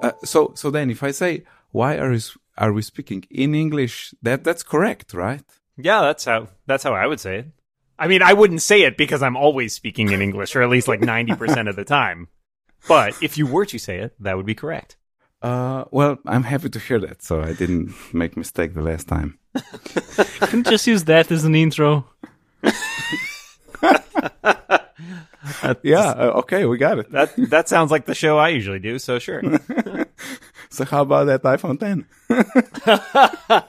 Uh, so so then if I say why are we, are we speaking in English? That that's correct, right? Yeah, that's how that's how I would say it. I mean, I wouldn't say it because I'm always speaking in English, or at least like ninety percent of the time. But if you were to say it, that would be correct. Uh, well, I'm happy to hear that. So I didn't make mistake the last time. Can just use that as an intro. Yeah. uh, okay, we got it. That that sounds like the show I usually do. So sure. So how about that iPhone 10?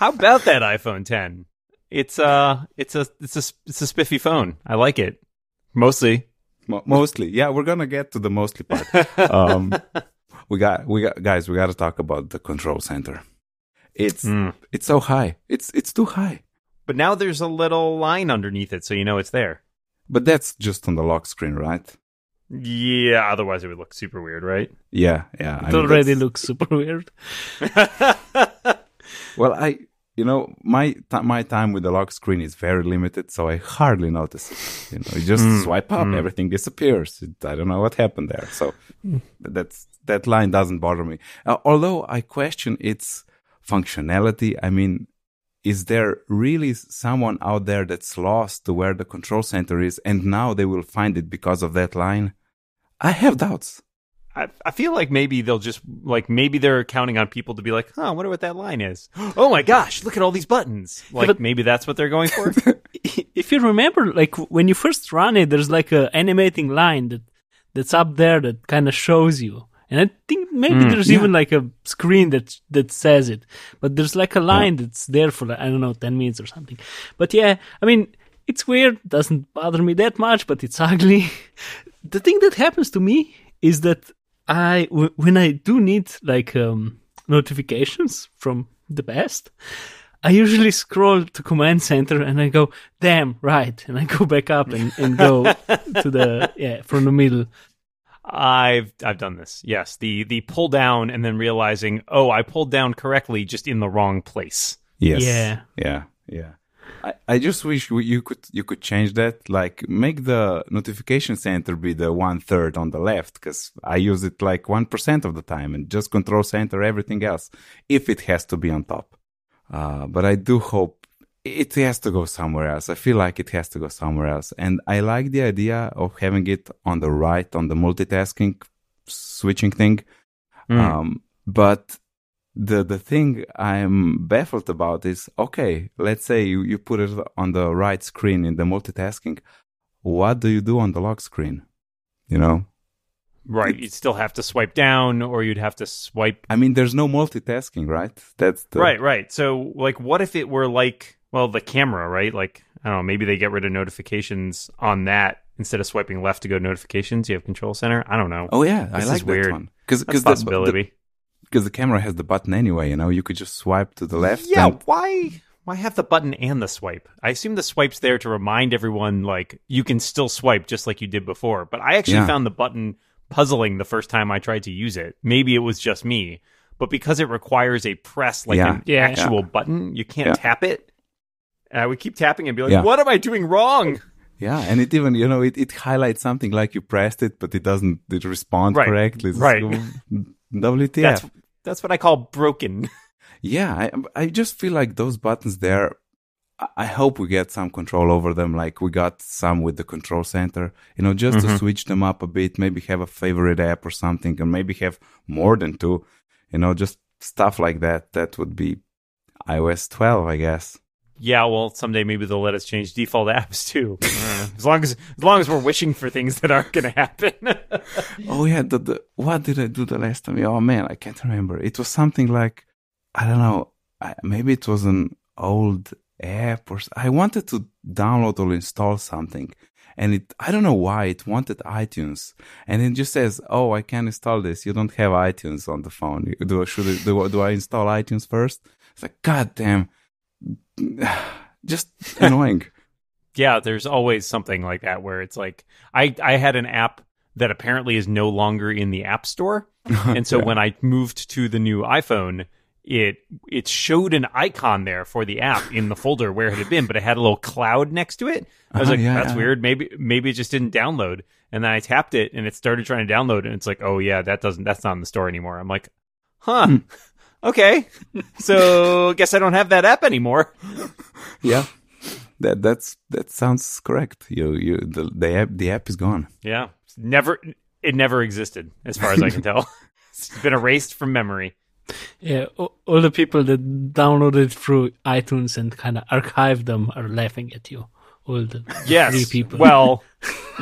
How about that iPhone 10? It's uh, it's a it's a it's a spiffy phone. I like it mostly. Mo- mostly, yeah. We're gonna get to the mostly part. Um, we got, we got, guys. We got to talk about the control center. It's Mm. it's so high. It's it's too high. But now there's a little line underneath it, so you know it's there. But that's just on the lock screen, right? Yeah, otherwise it would look super weird, right? Yeah, yeah. I It mean, already that's- looks super weird. Well, I, you know, my t- my time with the lock screen is very limited, so I hardly notice it. You know, you just Mm, swipe up, mm. everything disappears. It, I don't know what happened there. So that's that line doesn't bother me. Uh, although I question its functionality. I mean, is there really someone out there that's lost to where the control center is, and now they will find it because of that line? I have doubts. I, I feel like maybe they'll just like maybe they're counting on people to be like, "Huh, I wonder what that line is." Oh my gosh, look at all these buttons! Like but- maybe that's what they're going for. If you remember, like when you first run it, there's like a animating line that that's up there that kind of shows you. And I think maybe Mm, there's yeah. even like a screen that that says it, but there's like a line that's there for like, I don't know ten minutes or something. But yeah, I mean it's weird, doesn't bother me that much, but it's ugly. the thing that happens to me is that I w- when I do need like um, notifications from the past, I usually scroll to command center and I go, damn, right. And I go back up and, and go to the, yeah, from the middle. I've I've done this. Yes, the the pull down and then realizing, oh, I pulled down correctly, just in the wrong place. Yes. Yeah. Yeah. Yeah. I, I just wish we- you could you could change that. Like make the notification center be the one third on the left, because I use it like one percent of the time, and just control center everything else if it has to be on top. Uh, but I do hope it has to go somewhere else. I feel like it has to go somewhere else, and I like the idea of having it on the right on the multitasking switching thing. Mm. Um, but the the thing I'm baffled about is okay, let's say you, you put it on the right screen in the multitasking. What do you do on the lock screen? You know, right, you'd still have to swipe down, or you'd have to swipe. I mean, there's no multitasking, right? That's the, Right, right. So, like, what if it were like, well, the camera, right? Like, I don't know, maybe they get rid of notifications on that instead of swiping left to go to notifications. You have control center. I don't know. Oh yeah, This I is like that weird. one because That's the, possibility. because the camera has the button anyway. You know, you could just swipe to the left. Yeah, and- why why have the button and the swipe? I assume the swipe's there to remind everyone like you can still swipe just like you did before. But I actually Yeah. found the button puzzling the first time I tried to use it. Maybe it was just me, but because it requires a press like Yeah. an Yeah. actual button, you can't Yeah. tap it. And I would keep tapping and be like, Yeah. "What am I doing wrong?" Yeah, and it even you know it, it highlights something like you pressed it, but it doesn't it respond Right, correctly. It's right. WTF? That's that's what I call broken. Yeah, I, I just feel like those buttons there. I- hope we get some control over them, like we got some with the control center. You know, just to Mhm. switch them up a bit. Maybe have a favorite app or something, and maybe have more than two. You know, just stuff like that. That would be iOS 12, I guess. Yeah, well, someday maybe they'll let us change default apps too. As long as as long as we're wishing for things that aren't going to happen. Oh yeah, the, the what did I do the last time? Oh man, I can't remember. It was something like I don't know. I, maybe it was an old app or I wanted to download or install something, and it I don't know why it wanted iTunes, and it just says, "Oh, I can't install this. You don't have iTunes on the phone. Do I should I, do, do I install iTunes first? It's like God damn, just annoying. yeah, there's always something like that where it's like I I had an app that apparently is no longer in the App Store, and so Yeah. when I moved to the new iPhone, it it showed an icon there for the app in the folder where it had been, but it had a little cloud next to it. I was Uh-huh, like, yeah, that's yeah. weird. Maybe maybe it just didn't download. and then I tapped it and it started trying to download and it's like, "Oh yeah, that doesn't that's not in the store anymore." I'm like, "Huh. Okay. so, guess I don't have that app anymore." Yeah, that that's that sounds correct. You you the the app the app is gone. Yeah. Never it never existed as far as I can tell. it's been erased from memory. Yeah, a- all the people that downloaded through iTunes and kind of archived them are laughing at you. All the Yes. three people. Well,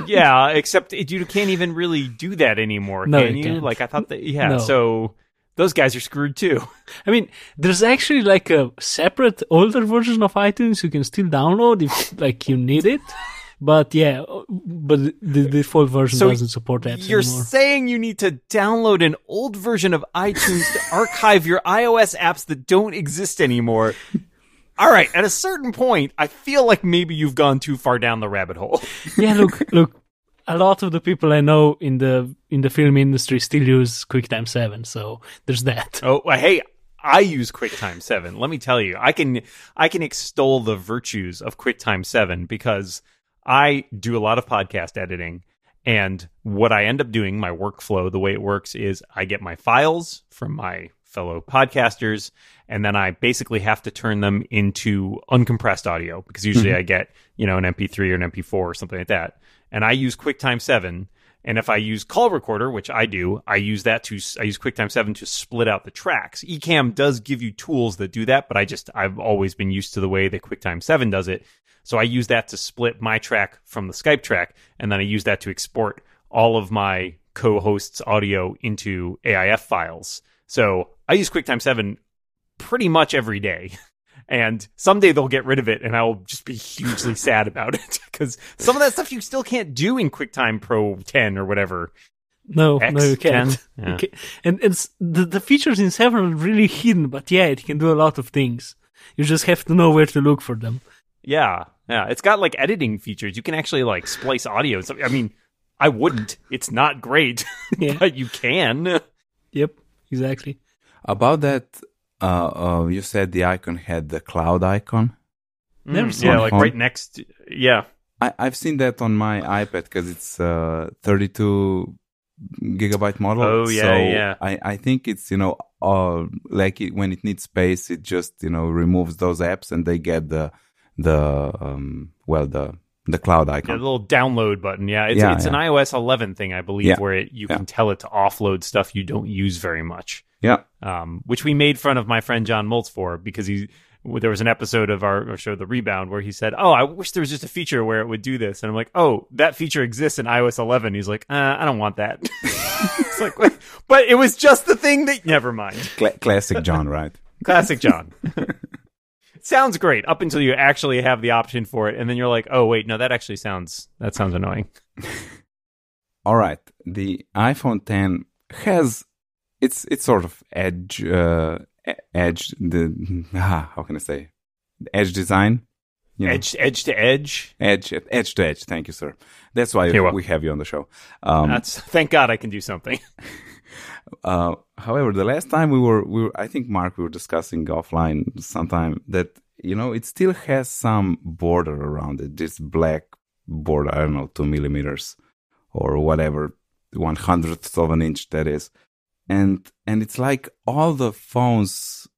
yeah, except it, you can't even really do that anymore, No, can you you? can't. Like I thought that yeah, No. so those guys are screwed too. I mean, there's actually like a separate older version of iTunes you can still download if like you need it. But yeah, but the default version So doesn't support apps You're anymore. saying you need to download an old version of iTunes to archive your iOS apps that don't exist anymore. All right, at a certain point, I feel like maybe you've gone too far down the rabbit hole. yeah, look, look. A lot of the people I know in the in the film industry still use QuickTime Seven, so there's that. Oh, hey, I use QuickTime 7. Let me tell you, I can I can extol the virtues of QuickTime 7 because I do a lot of podcast editing and what I end up doing, my workflow, the way it works is I get my files from my fellow podcasters and then I basically have to turn them into uncompressed audio because usually mm-hmm. I get, you know, an MP3 or an MP4 or something like that. And I use QuickTime 7 and if I use Call Recorder, which I do, I use that to I use QuickTime 7 to split out the tracks. Ecamm does give you tools that do that, but I just I've always been used to the way that QuickTime 7 does it. So I use that to split my track from the Skype track, and then I use that to export all of my co-hosts' audio into AIF files. So I use QuickTime 7 pretty much every day. And someday they'll get rid of it, and I'll just be hugely sad about it because some of that stuff you still can't do in QuickTime Pro 10 or whatever. No, X, no, you can't. 10? Yeah. ca- And it's the the features in Seven are really hidden, but yeah, it can do a lot of things. You just have to know where to look for them. Yeah, yeah. It's got like editing features. You can actually like splice audio. and stuff. I mean, I wouldn't. It's not great, Yeah. but you can. Yep, exactly. About that, uh, uh, you said the icon had the cloud icon. Never Mm, yeah, it. like right next. Yeah, I, I've seen that on my iPad because it's uh 32 gigabyte model. Oh, yeah, so yeah. I, I think it's you know uh like it, when it needs space, it just you know removes those apps and they get the the um well the the cloud yeah, icon. the little download button. Yeah, it's Yeah, it's an iOS 11 thing, I believe, Yeah, where it, you yeah. can tell it to offload stuff you don't use very much. yeah, um, which we made fun of my friend John Moltz for because he there was an episode of our, our show The Rebound where he said, "Oh, I wish there was just a feature where it would do this," and I'm like, "Oh, that feature exists in iOS 11." He's like, uh, "I don't want that." it's like, "Wait," but it was just the thing that. Never mind. Cla- classic John, right? Classic John. sounds great up until you actually have the option for it, and then you're like, "Oh, wait, no, that actually sounds that sounds annoying." All right, the iPhone 10 has it's it's sort of edge uh edge the ah, how can I say edge design. You know, Edge edge to edge. edge edge to edge. Thank you, sir. That's why we have you on the show. Um, That's thank God I can do something. uh, however, the last time we were, we were, I think Mark, we were discussing offline sometime that you know it still has some border around it. This black border, I don't know, two millimeters or whatever, one hundredth of an inch that is, and and it's like all the phones.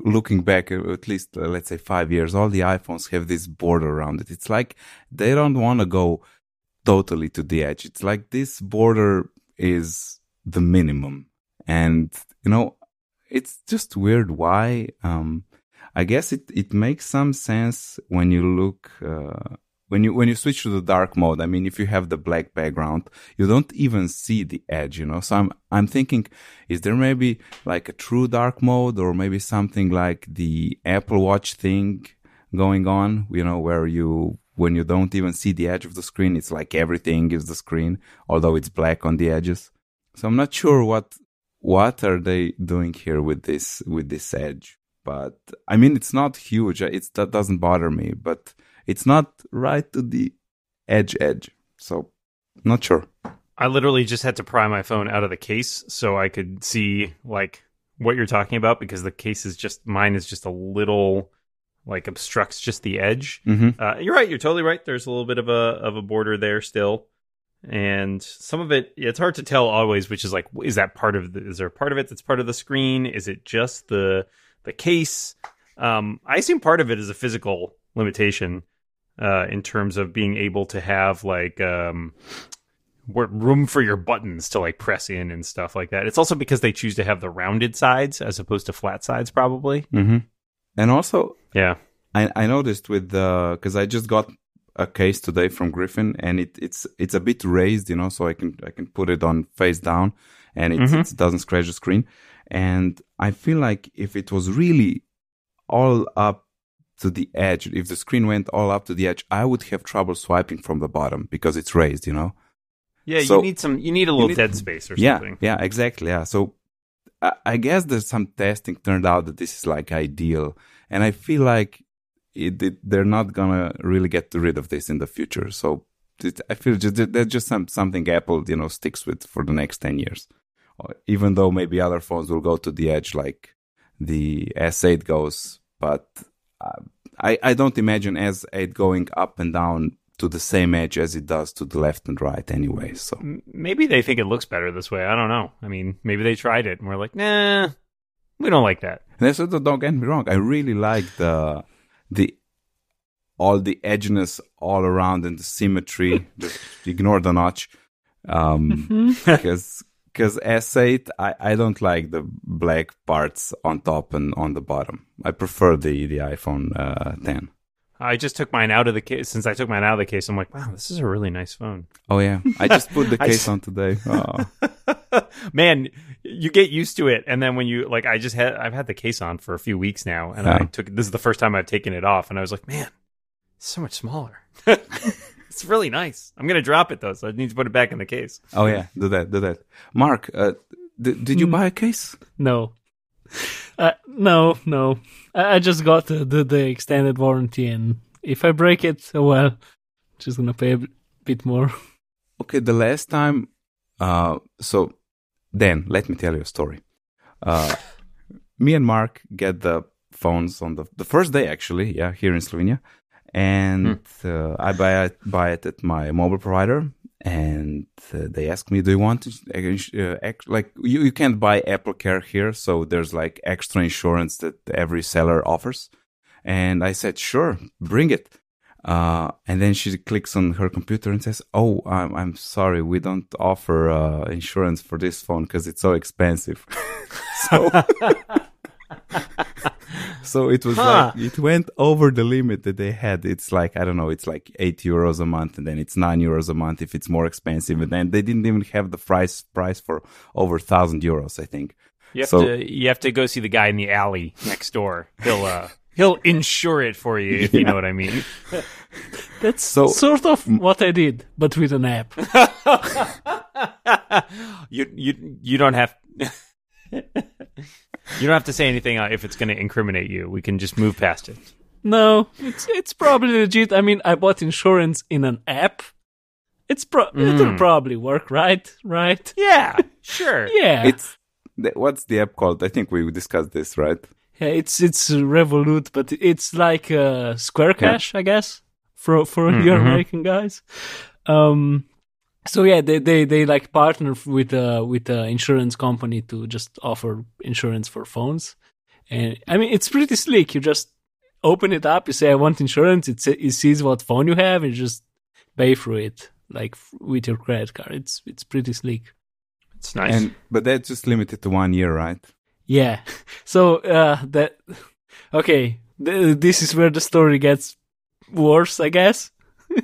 Looking back, uh, at least uh, let's say five years, all the iPhones have this border around it. It's like they don't want to go totally to the edge. It's like this border is the minimum. And, you know, it's just weird why. Um, I guess it, it makes some sense when you look, uh, when you, when you switch to the dark mode. I mean, if you have the black background, you don't even see the edge, you know? So I'm, I'm thinking, is there maybe like a true dark mode or maybe something like the Apple Watch thing going on, you know, where you, when you don't even see the edge of the screen, it's like everything is the screen, although it's black on the edges. So I'm not sure what, what are they doing here with this, with this edge. But I mean, it's not huge. It's, that doesn't bother me, but it's not right to the edge edge. So not sure. I literally just had to pry my phone out of the case so I could see like what you're talking about because the case is just mine is just a little like obstructs just the edge. hmm Uh, you're right. You're totally right. There's a little bit of a of a border there still. And some of it it's hard to tell always which is like is that part of the, is there a part of it that's part of the screen? Is it just the the case? Um i assume part of it is a physical limitation uh in terms of being able to have like um room for your buttons to like press in and stuff like that. It's also because they choose to have the rounded sides as opposed to flat sides probably. Mm-hmm. And also, yeah. I, I noticed with the because I just got a case today from Griffin, and it, it's it's a bit raised, you know, so I can I can put it on face down, and it, Mhm. it doesn't scratch the screen. And I feel like if it was really all up to the edge, if the screen went all up to the edge, I would have trouble swiping from the bottom because it's raised, you know. yeah So- you need some you need a little need- dead space or Yeah, something yeah, exactly. Yeah. So I, I guess there's some testing turned out that this is like ideal, and I feel like it, it, they're not gonna really get rid of this in the future. So it, I feel just that's just some, something Apple you know sticks with for the next ten years, even though maybe other phones will go to the edge like the S8 goes, but. Uh, I, I don't imagine S8 going up and down to the same edge as it does to the left and right anyway. So maybe they think it looks better this way. I don't know. I mean, maybe they tried it and we're like, nah, we don't like that. And don't get me wrong. I really like the the all the edginess all around and the symmetry. Just ignore the notch, um, because because S8 I, I don't like the black parts on top and on the bottom. I prefer the the iPhone uh, 10. I just took mine out of the case. Since I took mine out of the case, I'm like, wow, this is a really nice phone. Oh yeah, I just put the case on today. Oh. Man, you get used to it, and then when you like, I just had I've had the case on for a few weeks now, and I took this is the first time I've taken it off, and I was like, man, so much smaller. it's really nice. I'm gonna drop it though, so I need to put it back in the case. oh yeah, do that, do that. Mark, uh, d- did you Hmm. buy a case? No. Uh, no, no. I, I just got the, the, the extended warranty, and if I break it, oh well, just gonna pay a b- bit more. Okay, the last time, uh, so then let me tell you a story. Uh, me and Mark get the phones on the the first day actually, yeah, here in Slovenia, and uh, I buy it buy it at my mobile provider, and uh, they ask me, "Do you want to, uh, like you you can't buy Apple Care here, so there's like extra insurance that every seller offers." And I said, "Sure, bring it." Uh, and then she clicks on her computer and says, "Oh, I'm, I'm sorry, we don't offer uh, insurance for this phone because it's so expensive." so, so it was Huh. like it went over the limit that they had. It's like I don't know, it's like eight euros a month, and then it's nine euros a month if it's more expensive. And then they didn't even have the price price for over thousand euros, I think. You have So- to you have to go see the guy in the alley next door. He'll uh he'll insure it for you if you know what I mean. That's So- sort of what I did, but with an app. you you you don't have you don't have to say anything uh, if it's going to incriminate you. We can just move past it. No, it's it's probably legit. I mean, I bought insurance in an app. It's pro- it'll Mm. probably work, right? Right? Yeah, sure. Yeah. It's what's the app called? I think we discussed this, right? Yeah, it's it's Revolut, but it's like uh, Square Cash, I guess, for for Mm, your mhm. American guys. Um, so yeah, they they they like partner with uh with a insurance company to just offer insurance for phones, and I mean it's pretty slick. You just open it up, you say I want insurance. It it sees what phone you have, and you just pay for it like with your credit card. It's it's pretty slick. It's nice. And but that's just limited to one year, right? Yeah. So uh that okay, th- this is where the story gets worse, I guess.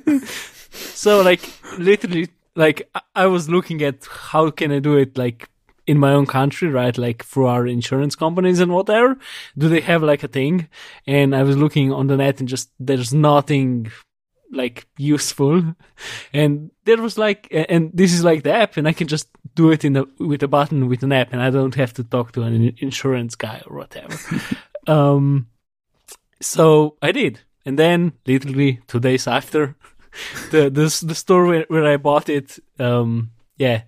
so like literally like I-, was looking at how can I do it like in my own country, right? Like through our insurance companies and whatever. Do they have like a thing? And I was looking on the net and just there's nothing like useful and there was like and this is like the app and i can just do it in a with a button with an app and i don't have to talk to an insurance guy or whatever um so i did and then literally two days after the the, the store where, where i bought it um yeah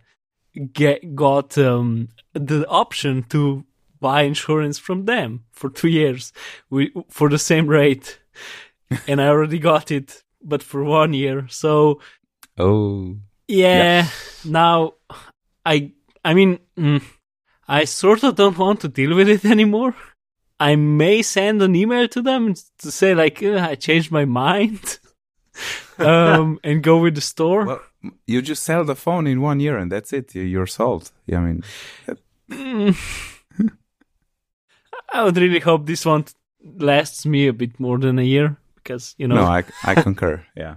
get got um the option to buy insurance from them for two years we, for the same rate and i already got it but for one year. So Oh, Yeah. Now, I I mean, mm, I sort of don't want to deal with it anymore. I may send an email to them to say like "Uh, I changed my mind, um, and go with the store. Well, you just sell the phone in one year and that's it. You- You're sold. I mean, I would really hope this one lasts me a bit more than a year because you know. no, I, I concur. Yeah.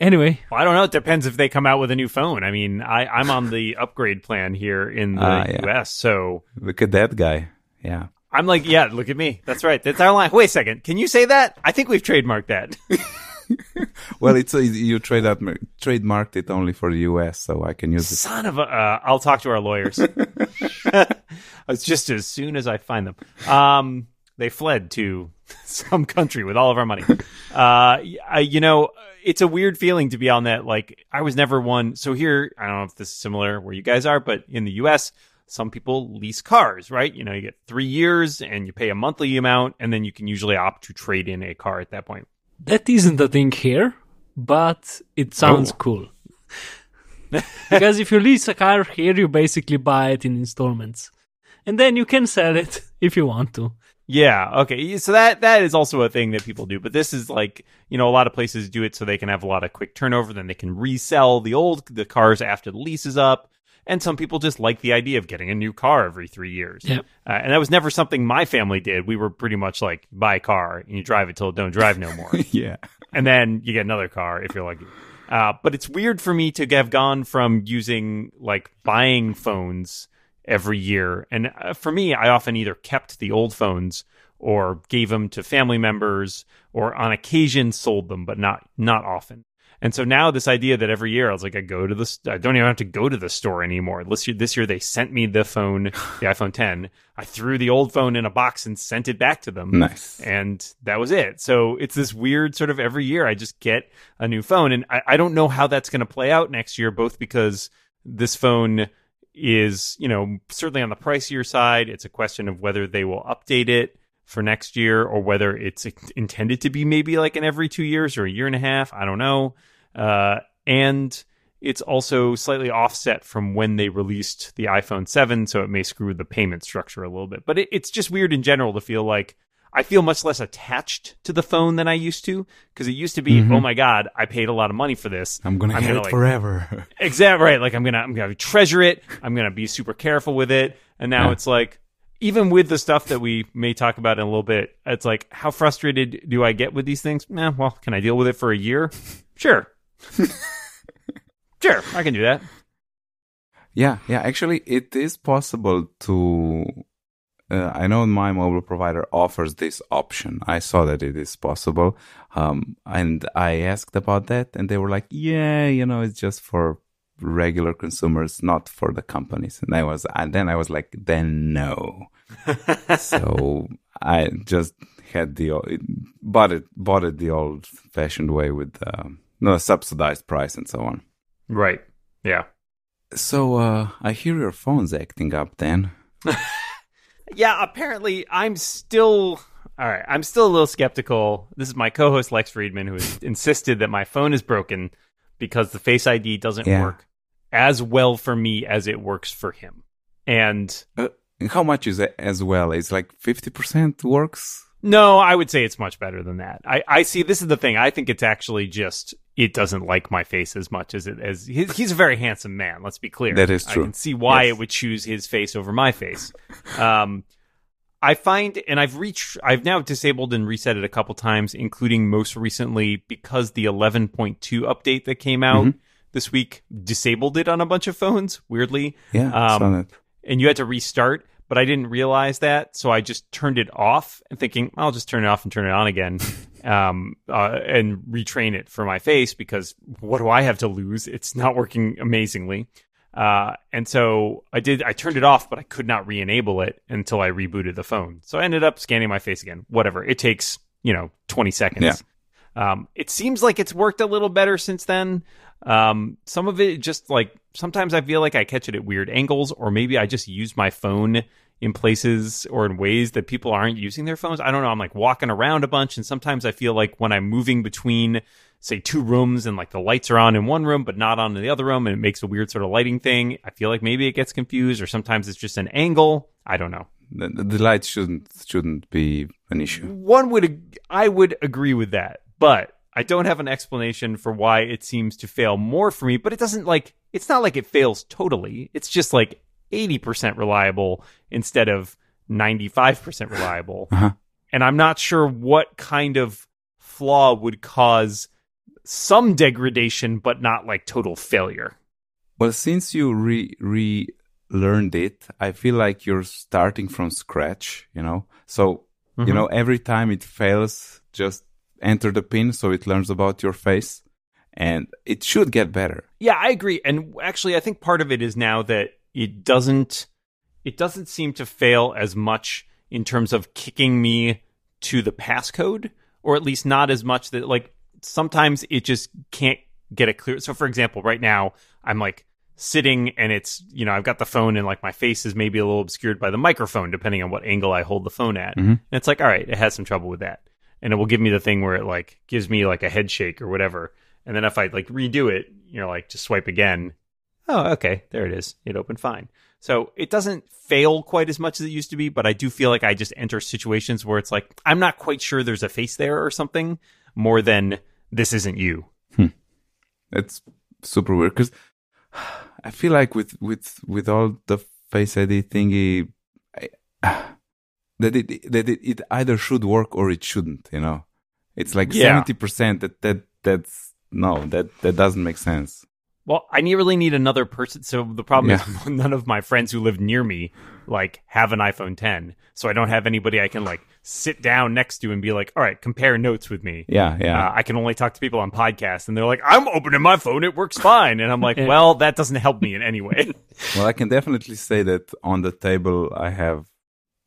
anyway, Well, I don't know. It depends if they come out with a new phone. I mean, I, I'm on the upgrade plan here in the Ah, yeah. US, so Look at that guy. Yeah. I'm like, yeah, look at me. That's right. That's our line. Wait a second. Can you say that? I think we've trademarked that. Well, it's a, you trade out, trademarked it only for the US, so I can use it. Son of a. Uh, I'll talk to our lawyers. it's just as soon as I find them. Um, they fled to some country with all of our money. Uh, I, you know, it's a weird feeling to be on that. Like, I was never one. So here, I don't know if this is similar where you guys are, but in the U.S., some people lease cars, right? You know, you get three years and you pay a monthly amount, and then you can usually opt to trade in a car at that point. That isn't a thing here, but it sounds Oh. cool. because if you lease a car here, you basically buy it in installments, and then you can sell it if you want to. Yeah. Okay. So that that is also a thing that people do, but this is like you know a lot of places do it so they can have a lot of quick turnover. Then they can resell the old the cars after the lease is up. And some people just like the idea of getting a new car every three years. Yep. Uh, and that was never something my family did. We were pretty much like buy a car and you drive it till it don't drive no more yeah. and then you get another car if you're lucky. Uh, but it's weird for me to have gone from using like buying phones every year, and uh, for me, I often either kept the old phones or gave them to family members, or on occasion sold them, but not not often. And so now this idea that every year I was like, I go to the, st- I don't even have to go to the store anymore. This year, this year they sent me the phone, the iPhone 10. I threw the old phone in a box and sent it back to them Nice. and that was it. So it's this weird sort of every year I just get a new phone, and I, I don't know how that's going to play out next year. Both because this phone is, you know, certainly on the pricier side. It's a question of whether they will update it for next year or whether it's intended to be maybe like an every two years or a year and a half. I don't know. Uh, and it's also slightly offset from when they released the iPhone 7, so it may screw the payment structure a little bit. But it, it's just weird in general to feel like I feel much less attached to the phone than I used to because it used to be, oh my god, I paid a lot of money for this. I'm gonna I'm have gonna, it like- forever. Exactly right. Like I'm gonna I'm gonna treasure it. I'm gonna be super careful with it. And now Yeah. it's like even with the stuff that we may talk about in a little bit, it's like how frustrated do I get with these things? Eh, well, can I deal with it for a year? Sure. sure, I can do that. Yeah, yeah. Actually, it is possible to. Uh, I know my mobile provider offers this option. I saw that it is possible, um, and I asked about that, and they were like, "Yeah, you know, it's just for regular consumers, not for the companies." And I was, and then I was like, "Then no." so I just had the bought it bought it the old fashioned way with um, no subsidized price and so on. Right. Yeah. So uh, I hear your phone's acting up. Then Yeah, apparently I'm still all right. I'm still a little skeptical. This is my co-host Lex Friedman who has insisted that my phone is broken because the Face ID doesn't Yeah. work as well for me as it works for him. And uh, how much is it as well? It's like fifty percent works. no, I would say it's much better than that. I, I see. This is the thing. I think it's actually just it doesn't like my face as much as it as he's, he's a very handsome man. Let's be clear. That is true. I can see why Yes. it would choose his face over my face. Um, I find, and I've reached, I've now disabled and reset it a couple times, including most recently because the 11.2 update that came out Mm-hmm. This week disabled it on a bunch of phones. Weirdly, Yeah, Um, and you had to restart, but I didn't realize that, so I just turned it off and thinking I'll just turn it off and turn it on again, um, uh, and retrain it for my face because what do I have to lose? It's not working amazingly. Uh, and so I did, I turned it off, but I could not re-enable it until I rebooted the phone. So I ended up scanning my face again. Whatever. It takes, you know, 20 seconds. Yeah. Um, it seems like it's worked a little better since then. Um, some of it just like sometimes I feel like I catch it at weird angles, or maybe I just use my phone in places or in ways that people aren't using their phones. I don't know. I'm like walking around a bunch, and sometimes I feel like when I'm moving between, say, two rooms and like the lights are on in one room but not on in the other room, and it makes a weird sort of lighting thing, I feel like maybe it gets confused, or sometimes it's just an angle. I don't know. The, the light shouldn't shouldn't be an issue. One would, I would agree with that, but I don't have an explanation for why it seems to fail more for me. But it doesn't like, it's not like it fails totally. It's just like 80% reliable instead of 95% reliable. Uh-huh. And I'm not sure what kind of flaw would cause some degradation, but not like total failure. Well, since you re re learned it, I feel like you're starting from scratch. You know, so you know every time it fails, just enter the pin so it learns about your face, and it should get better. Yeah, I agree. And actually, I think part of it is now that it doesn't it doesn't seem to fail as much in terms of kicking me to the passcode, or at least not as much that like sometimes it just can't get it clear. So, for example, right now I'm like sitting and it's you know I've got the phone and like my face is maybe a little obscured by the microphone depending on what angle I hold the phone at, Mhm. and it's like all right, it has some trouble with that, and it will give me the thing where it like gives me like a head shake or whatever, and then if I like redo it, you know, like just swipe again, oh, okay, there it is. It opened fine. So it doesn't fail quite as much as it used to be, but I do feel like I just enter situations where it's like, I'm not quite sure there's a face there or something more than this isn't you. Hmm. It's super weird because I feel like with with with all the Face ID thingy, I, that it that it, it either should work or it shouldn't. You know, it's like Yeah. seventy percent that that that's no that that doesn't make sense. Well, I need, really need another person. So the problem Yeah. is none of my friends who live near me like have an iPhone 10. So I don't have anybody I can like sit down next to and be like, all right, compare notes with me. Yeah, yeah. Uh, I can only talk to people on podcasts and they're like, I'm opening my phone. It works fine. And I'm like, well, that doesn't help me in any way. Well, I can definitely say that on the table I have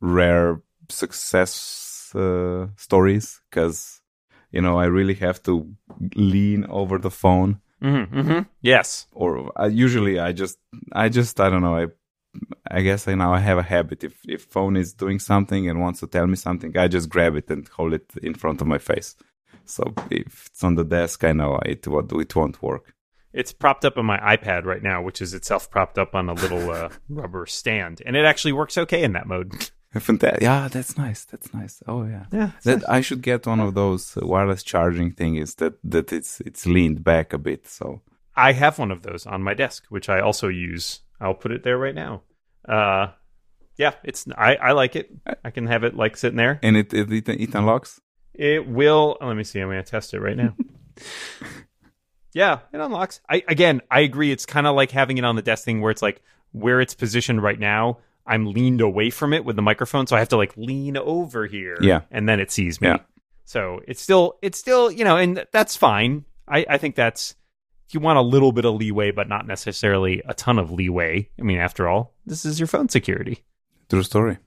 rare success uh, stories because you know I really have to lean over the phone, mm-hmm, mm-hmm. Yes. or I, usually I just I just I don't know I I guess I now I have a habit if if phone is doing something and wants to tell me something I just grab it and hold it in front of my face. So if it's on the desk, I know it won't it won't work. It's propped up on my iPad right now, which is itself propped up on a little uh, rubber stand, and it actually works okay in that mode. Fanta- yeah, that's nice. That's nice. Oh yeah. Yeah, That I should get one of those wireless charging things that that it's it's leaned back a bit. So I have one of those on my desk, which I also use. I'll put it there right now. Uh, yeah, it's I, I like it. I can have it like sitting there. and it it it, it unlocks. It will. Let me see. I'm going to test it right now. yeah, it unlocks. I again, I agree. It's kind of like having it on the desk thing, where it's like where it's positioned right now. I'm leaned away from it with the microphone, so I have to like lean over here. Yeah. and then it sees me. Yeah. So it's still, it's still, you know, and that's fine. I, I think that's if you want a little bit of leeway, but not necessarily a ton of leeway. I mean, after all, this is your phone security. True story.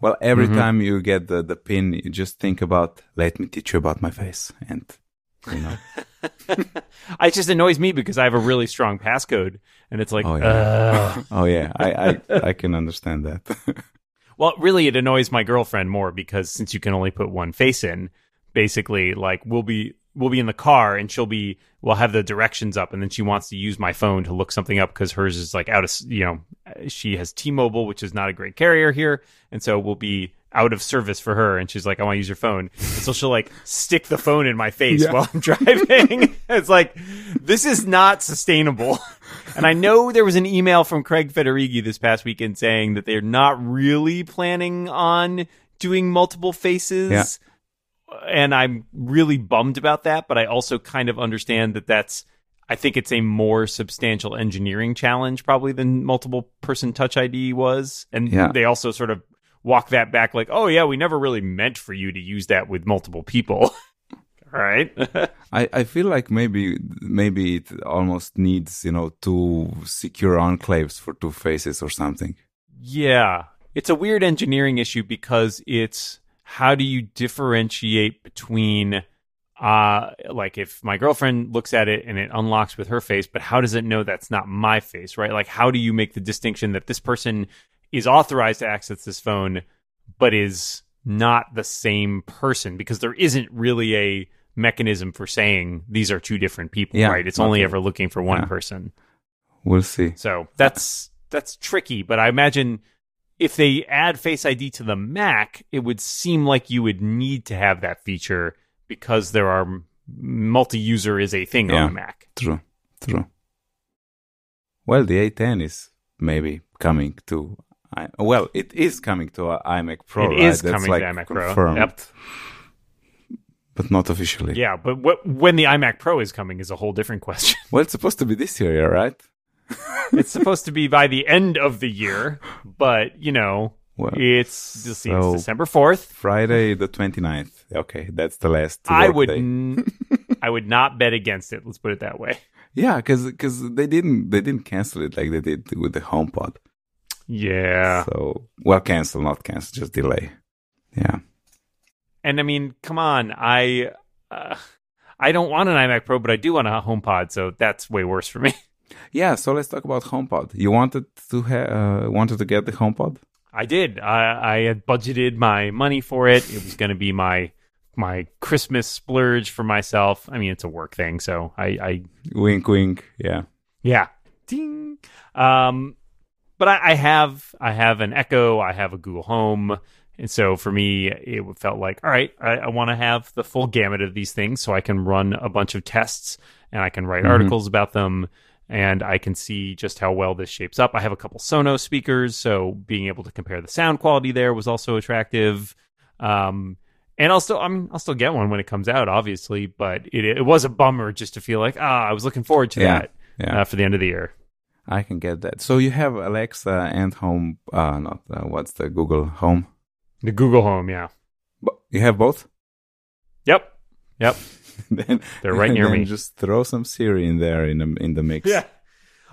Well, every Mhm. time you get the the pin, you just think about let me teach you about my face, and you know, it just annoys me because I have a really strong passcode, and it's like, Oh, yeah. oh yeah, I I, I can understand that. well, really, it annoys my girlfriend more because since you can only put one face in, basically, like we'll be we'll be in the car and she'll be we'll have the directions up, and then she wants to use my phone to look something up because hers is like out of you know she has T-Mobile, which is not a great carrier here, and so we'll be out of service for her and she's like i want to use your phone and so she'll like stick the phone in my face Yeah. while i'm driving it's like this is not sustainable and i know there was an email from craig federighi this past weekend saying that they're not really planning on doing multiple faces Yeah. and i'm really bummed about that but i also kind of understand that that's I think it's a more substantial engineering challenge probably than multiple person touch ID was. And Yeah. they also sort of walk that back like, oh yeah, we never really meant for you to use that with multiple people. All right. I, I feel like maybe maybe it almost needs you know two secure enclaves for two faces or something. yeah. It's a weird engineering issue because it's how do you differentiate between uh like if my girlfriend looks at it and it unlocks with her face but how does it know that's not my face right like how do you make the distinction that this person is authorized to access this phone, but is not the same person because there isn't really a mechanism for saying these are two different people, Yeah, right? It's only ever looking for one Yeah. person. We'll see. So that's that's tricky, but I imagine if they add Face ID to the Mac, it would seem like you would need to have that feature because there are multi-user is a thing Yeah. on the Mac. True, true. Well, the A10 is maybe coming to. I, well, it is coming to iMac Pro. It right? is That's coming like to iMac Pro. Yep. but not officially. Yeah, but what, when the iMac Pro is coming is a whole different question. Well, it's supposed to be this year, right? it's supposed to be by the end of the year, but you know, Well, it's so- it's December fourth. Friday the 29th. Okay, that's the last. I would, n- I would not bet against it. Let's put it that way. Yeah, because they didn't they didn't cancel it like they did with the HomePod. Yeah, So well, cancel, not cancel, just delay. Yeah. and I mean, come on, I, uh, I don't want an iMac Pro, but I do want a HomePod, so that's way worse for me. Yeah, so let's talk about HomePod. You wanted to ha- uh, wanted to get the HomePod? I did. I, I had budgeted my money for it. It was going to be my my Christmas splurge for myself. I mean, it's a work thing, so I, I Wink, wink. Yeah. Yeah. Ding. Um, but I, I have I have an Echo. I have a Google Home, and so for me, it felt like all right. I, I want to have the full gamut of these things, so I can run a bunch of tests and I can write Mhm. articles about them, and I can see just how well this shapes up. I have a couple Sonos speakers, so being able to compare the sound quality there was also attractive. Um, and I'll still, I mean, I'll still get one when it comes out, obviously. But it, it was a bummer just to feel like, ah, I was looking forward to Yeah. that Yeah. uh, for the end of the year. I can get that. So you have Alexa and Home. Uh, not uh, what's the Google Home? The Google Home, yeah. Bo- You have both. Yep. Yep. then They're right near me. Just throw some Siri in there in the in the mix.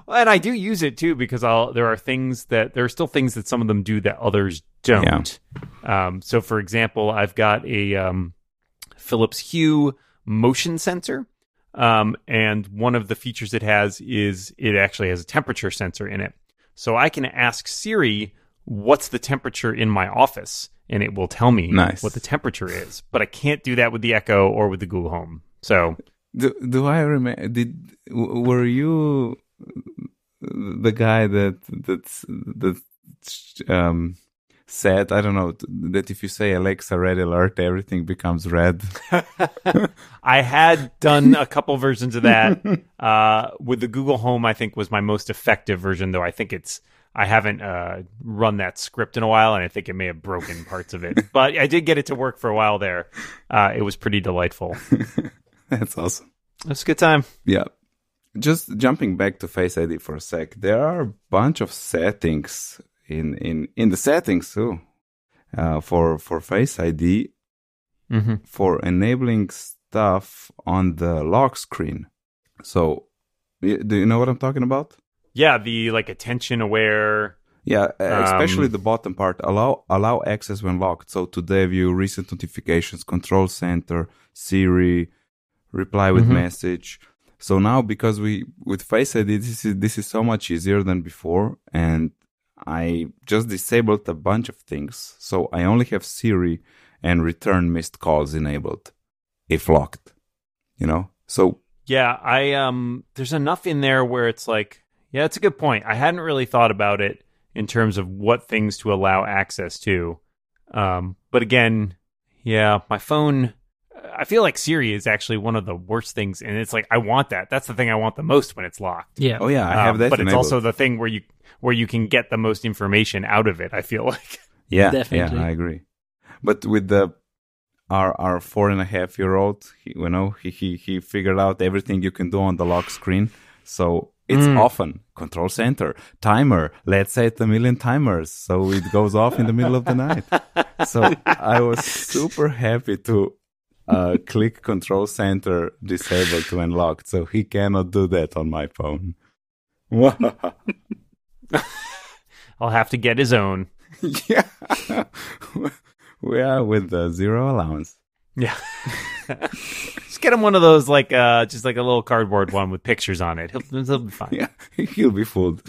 Well, and I do use it too because I'll there are things that there are still things that some of them do that others don't. Um, so, for example, I've got a um, Philips Hue motion sensor, um, and one of the features it has is it actually has a temperature sensor in it. So I can ask Siri, "What's the temperature in my office?" and it will tell me Nice. what the temperature is. But I can't do that with the Echo or with the Google Home. So Do do I remember? Did were you the guy that that's that um said I don't know that if you say Alexa red alert everything becomes red. I had done a couple versions of that. Uh, with the Google Home, I think was my most effective version, though I think it's I haven't uh, run that script in a while, and I think it may have broken parts of it. But I did get it to work for a while there. Uh, it was pretty delightful. That's awesome. That's a good time. Yeah. Just jumping back to Face ID for a sec, there are a bunch of settings in in in the settings too uh, for for Face ID Mm-hmm. for enabling stuff on the lock screen. So, do you know what I'm talking about? Yeah, the like attention aware. Yeah, uh, especially Um, the bottom part. Allow allow access when locked. So today view recent notifications, control center, Siri, reply with Mhm. message. So now because we with Face ID this is this is so much easier than before and I just disabled a bunch of things. So I only have Siri and return missed calls enabled if locked. You know? So Yeah, I um there's enough in there where it's like, yeah, it's a good point. I hadn't really thought about it in terms of what things to allow access to. Um but again, yeah, my phone I feel like Siri is actually one of the worst things and it's like I want that. That's the thing I want the most when it's locked. Yeah. oh yeah, I have Um, that but it's also the thing where you where you can get the most information out of it, I feel like. Yeah, Definitely. yeah, I agree. But with the our our four and a half year old, he, you know, he, he he figured out everything you can do on the lock screen. So it's Mm. often control center timer. Let's set a million timers, so it goes off in the middle of the night. So I was super happy to uh, click control center disabled to unlocked. So he cannot do that on my phone. I'll have to get his own. yeah, we are with the zero allowance. Yeah. just get him one of those like uh just like a little cardboard one with pictures on it. He'll, he'll be fine. Yeah, he'll be fooled.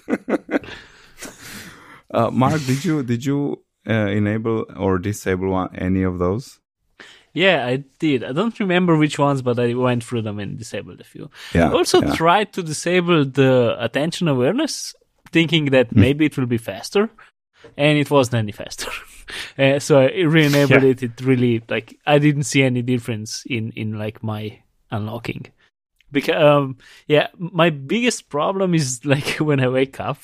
Uh, Mark, did you did you uh, enable or disable one, any of those? Yeah, I did. I don't remember which ones, but I went through them and disabled a few. Yeah. I also yeah. tried to disable the attention awareness, thinking that Hmm. maybe it will be faster, and it wasn't any faster. uh, so I re-enabled Yeah. it. It really like I didn't see any difference in in like my unlocking. Because um, yeah, my biggest problem is like when I wake up.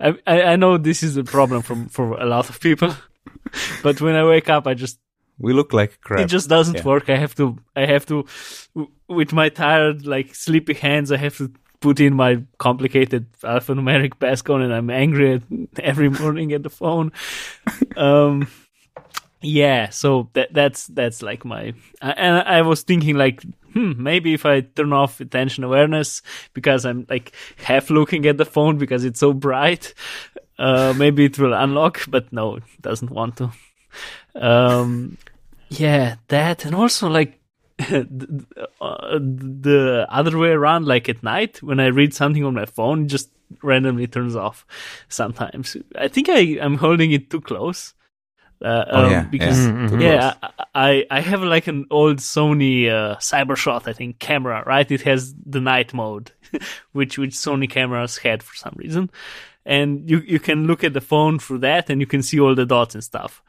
I I, I know this is a problem from for a lot of people, but when I wake up, I just We look like crap. it just doesn't Yeah. work. I have to, I have to, with my tired, like sleepy hands, I have to put in my complicated alphanumeric passcode, and I'm angry at, every morning at the phone. um, yeah, so that that's that's like my, I- and I was thinking like, hmm, maybe if I turn off attention awareness because I'm like half looking at the phone because it's so bright, uh, maybe it will unlock, but no, it doesn't want to. Um, yeah, that and also like the, uh, other way around, like at night when I read something on my phone, it just randomly turns off. Sometimes I think I I'm holding it too close. Uh, Oh, um, yeah, because yeah. Mhm, mhm. yeah, I, I I have like an old Sony uh, CyberShot I think camera, right? It has the night mode, which which Sony cameras had for some reason, and you you can look at the phone through that and you can see all the dots and stuff,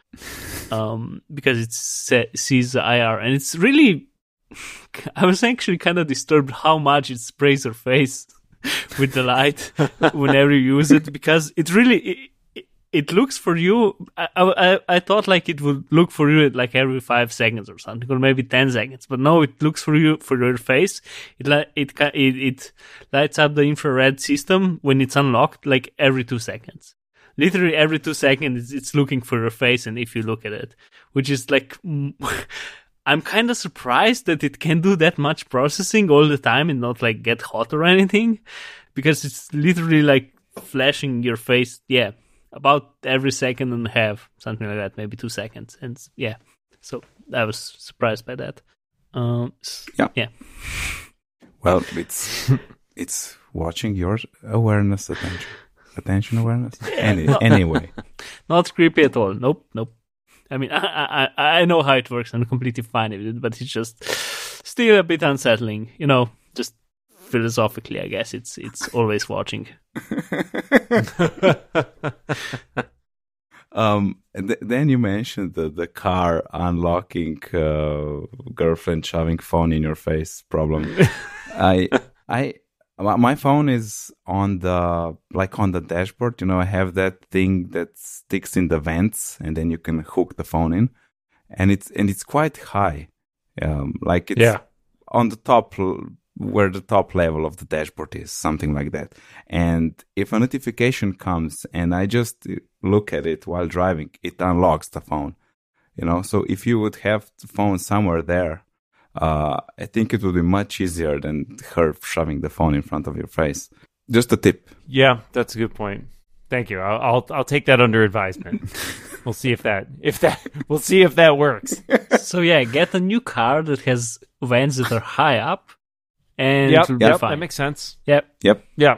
um, because it sees the IR and it's really. I was actually kind of disturbed how much it sprays your face with the light whenever you use it because it really it, it, it looks for you. I, I I thought like it would look for you at like every five seconds or something, or maybe ten seconds. But no, it looks for you for your face. It it it, it lights up the infrared system when it's unlocked, like every two seconds. Literally every two seconds, it's, it's looking for your face, and if you look at it, which is like. I'm kind of surprised that it can do that much processing all the time and not like get hot or anything because it's literally like flashing your face. Yeah, about every second and a half, something like that, maybe two seconds. And yeah, so I was surprised by that. Um, s- Yeah. yeah, Well, it's it's watching your awareness, attention, attention awareness. Any, anyway, not creepy at all. Nope, nope. I mean, I, I I know how it works. I'm completely fine with it, but it's just still a bit unsettling. You know, just philosophically, I guess it's it's always watching. um, th- then you mentioned the the car unlocking, uh, girlfriend shoving phone in your face problem. I I my phone is on the like on the dashboard. You know, I have that thing that sticks in the vents, and then you can hook the phone in, and it's and it's quite high. Um, like it's Yeah. on the top where the top level of the dashboard is, something like that. And if a notification comes and I just look at it while driving, it unlocks the phone. You know, so if you would have the phone somewhere there, uh, I think it would be much easier than her shoving the phone in front of your face. Just a tip. Yeah, that's a good point. Thank you. I'll I'll, I'll take that under advisement. we'll see if that if that we'll see if that works. so yeah, get a new car that has vents that are high up, and Yep, it will be yep, fine. that makes sense. yep. Yep. Yeah.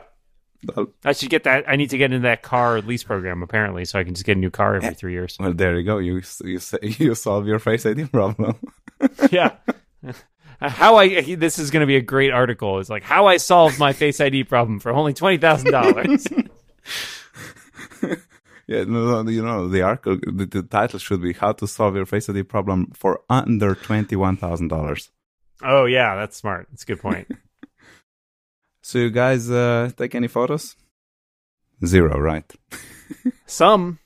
I should get that. I need to get into that car lease program apparently, so I can just get a new car every three years. well, there you go. You you you solve your face ID problem. yeah. How I this is going to be a great article. It's like how I solved my Face ID problem for only twenty thousand dollars. Yeah, no, no, you know the article. The, the title should be "How to Solve Your Face ID Problem for Under Twenty-One Thousand Dollars." Oh yeah, that's smart. That's a good point. So you guys uh, take any photos? Zero, right? some,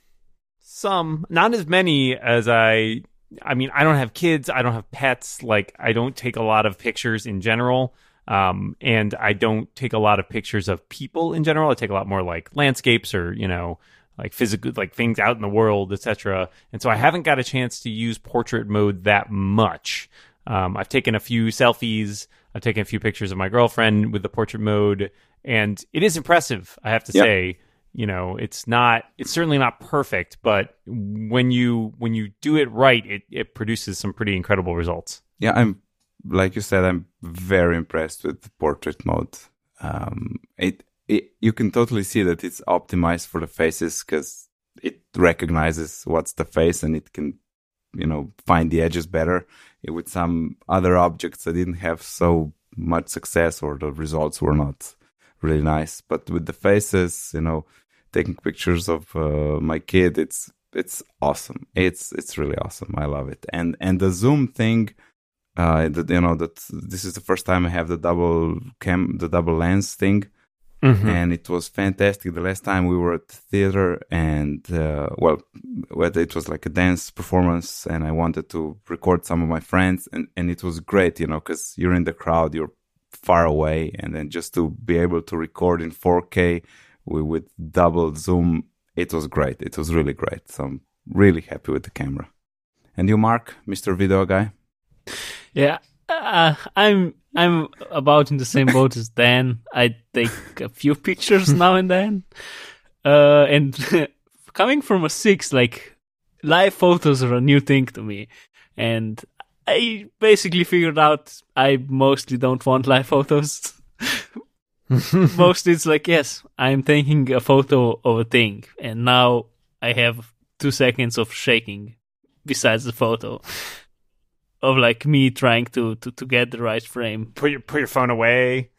some, not as many as I. I mean, I don't have kids. I don't have pets. Like, I don't take a lot of pictures in general. Um, and I don't take a lot of pictures of people in general. I take a lot more like landscapes or you know, like physical, like things out in the world, etc. And so I haven't got a chance to use portrait mode that much. Um, I've taken a few selfies. I've taken a few pictures of my girlfriend with the portrait mode, and it is impressive. I have to Yeah. say, you know, it's not. It's certainly not perfect, but when you when you do it right, it it produces some pretty incredible results. Yeah, I'm like you said. I'm very impressed with portrait mode. Um, it, it you can totally see that it's optimized for the faces because it recognizes what's the face and it can, you know, find the edges better. With some other objects, I didn't have so much success or the results were not really nice. But with the faces, you know, taking pictures of uh, my kid, it's it's awesome. It's it's really awesome. I love it. And and the zoom thing, uh, that you know that this is the first time I have the double cam, the double lens thing. Mm-hmm. And it was fantastic. The last time we were at the theater, and uh, well, whether it was like a dance performance, and I wanted to record some of my friends, and, and it was great, you know, because you're in the crowd, you're far away, and then just to be able to record in 4K with, with double zoom, it was great. It was really great. So I'm really happy with the camera. And you, Mark, Mr. Video Guy? Yeah, uh, I'm I'm about in the same boat as Dan. I take a few pictures now and then, uh, and coming from a six, like live photos are a new thing to me, and I basically figured out I mostly don't want live photos. mostly it's like yes, I'm taking a photo of a thing, and now I have two seconds of shaking besides the photo of like me trying to, to, to get the right frame. Put your put your phone away.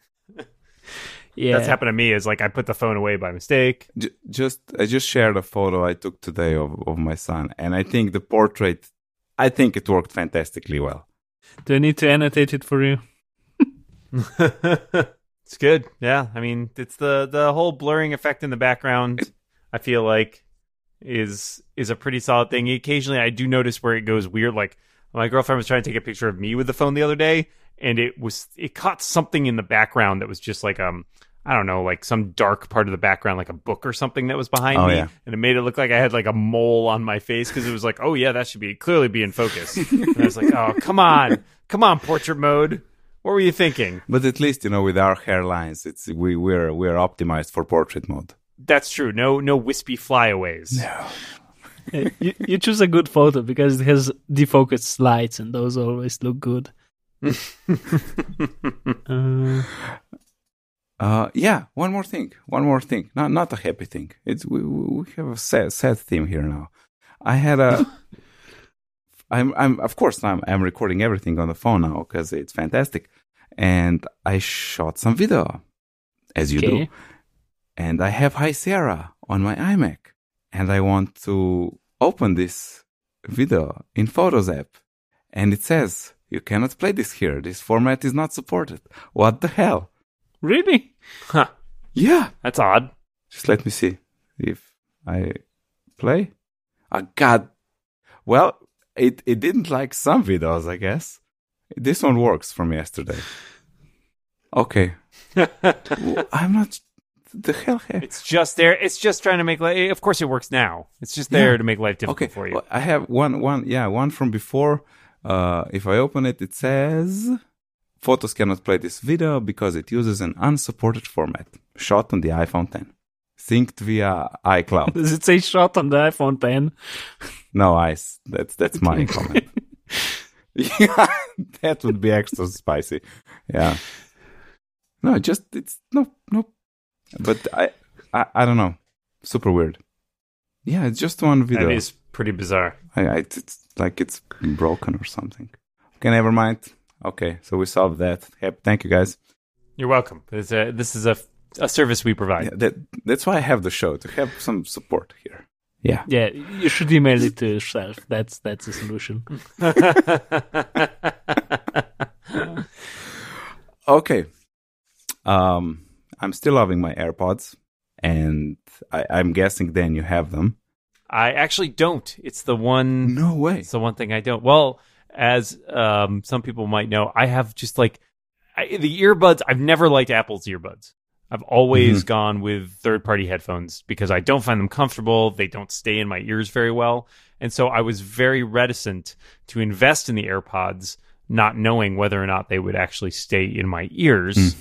Yeah, That's happened to me. Is like I put the phone away by mistake. J- just I just shared a photo I took today of, of my son, and I think the portrait, I think it worked fantastically well. Do I need to annotate it for you? it's good. Yeah, I mean, it's the the whole blurring effect in the background. I feel like is is a pretty solid thing. Occasionally, I do notice where it goes weird. Like my girlfriend was trying to take a picture of me with the phone the other day, and it was it caught something in the background that was just like um I don't know, like some dark part of the background, like a book or something that was behind Oh, me, yeah. and it made it look like I had like a mole on my face because it was like, oh yeah, that should be clearly be in focus. and I was like, oh come on, come on, portrait mode. What were you thinking? But at least you know, with our hairlines, it's we we're we're optimized for portrait mode. That's true. No, no wispy flyaways. Uh, you, you choose a good photo because it has defocused slides and those always look good. uh, Uh, yeah. One more thing. One more thing. Not not a happy thing. It's we we have a sad sad theme here now. I had a. I'm I'm of course I'm I'm recording everything on the phone now because it's fantastic, and I shot some video, as you do. and I have High Sierra on my iMac, and I want to open this video in Photos app, and it says you cannot play this here. This format is not supported. What the hell? Really? Huh. Yeah, That's odd. just let me see if I play. Oh God, well, it it didn't like some videos, I guess. This one works from yesterday. Okay, I'm not. The hell. ha- It's just there. It's just trying to make life. Of course, it works now. It's just there Yeah. to make life difficult Okay, for you. well, I have one, one, yeah, one from before. Uh, if I open it, it says photos cannot play this video because it uses an unsupported format. Shot on the iPhone 10, synced via iCloud. Does it say shot on the iPhone 10? no ice. That's that's my comment. yeah, that would be extra spicy. Yeah. No, just it's no, no. But I, I, I don't know. Super weird. Yeah, it's just one video. That is pretty bizarre. I, I, it's like it's broken or something. Okay, never mind. Okay, so we solved that. Yep, thank you guys. You're welcome. A, this is a, a service we provide. Yeah, that, that's why I have the show to have some support here. Yeah. Yeah, you should email it to yourself. That's that's the solution. Okay. Um, I'm still loving my AirPods, and I, I'm guessing then you have them. I actually don't. It's the one. No way. It's the one thing I don't. Well, as um, some people might know, I have just like I, the earbuds. I've never liked Apple's earbuds. I've always gone with third party headphones because I don't find them comfortable. They don't stay in my ears very well. And so I was very reticent to invest in the AirPods, not knowing whether or not they would actually stay in my ears.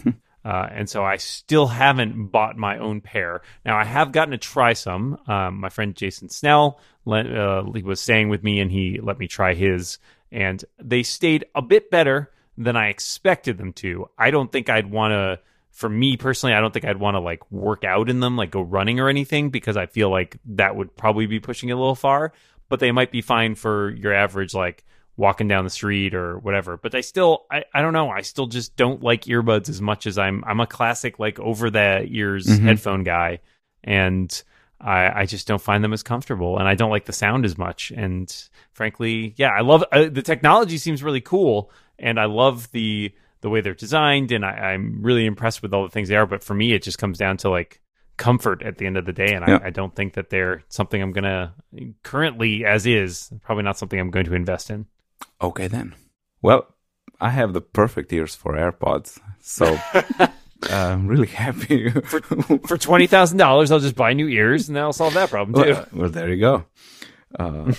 Uh, and so I still haven't bought my own pair. Now I have gotten to try some. Um, my friend Jason Snell let, uh, he was staying with me, and he let me try his, and they stayed a bit better than I expected them to. I don't think I'd want to for me personally, I don't think I'd want to like work out in them, like go running or anything, because I feel like that would probably be pushing it a little far. But they might be fine for your average like walking down the street or whatever. But I still, I, I don't know. I still just don't like earbuds as much as I'm. I'm a classic like over the ears Mhm. headphone guy, and I, I just don't find them as comfortable, and I don't like the sound as much. And frankly, yeah, I love uh, the technology. Seems really cool, and I love the the way they're designed, and I, I'm really impressed with all the things they are. But for me, it just comes down to like comfort at the end of the day, and Yeah. I, I don't think that they're something I'm gonna currently as is. Probably not something I'm going to invest in. Okay then. Well, I have the perfect ears for AirPods, so I'm really happy. For twenty thousand dollars, I'll just buy new ears, and that'll solve that problem too. well, well, there you go. Uh,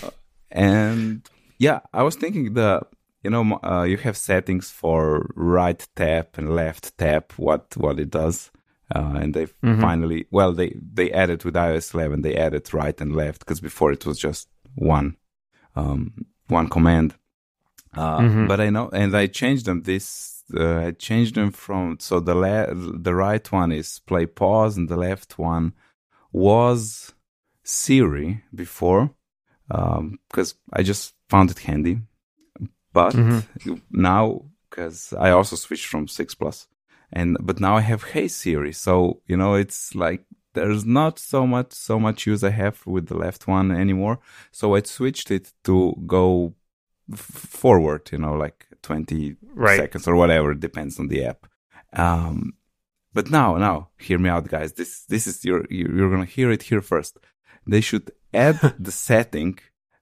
and yeah, I was thinking the you know uh, you have settings for right tap and left tap. What what it does, uh, and they finally well they they added with iOS 11 they added right and left because before it was just one um, one command. Uh, Mhm. But I know, and I changed them. This uh, I changed them from so the la- the right one is play pause, and the left one was Siri before, because I just found it handy. But Mhm. now, because I also switched from six plus, and but now I have Hey Siri, so you know it's like there's not so much so much use I have with the left one anymore. So I switched it to go f- forward, you know, like 20 Right. seconds or whatever, it depends on the app. Um, but now, now, hear me out, guys. This, this is your, you- you're gonna hear it here first. They should add the setting.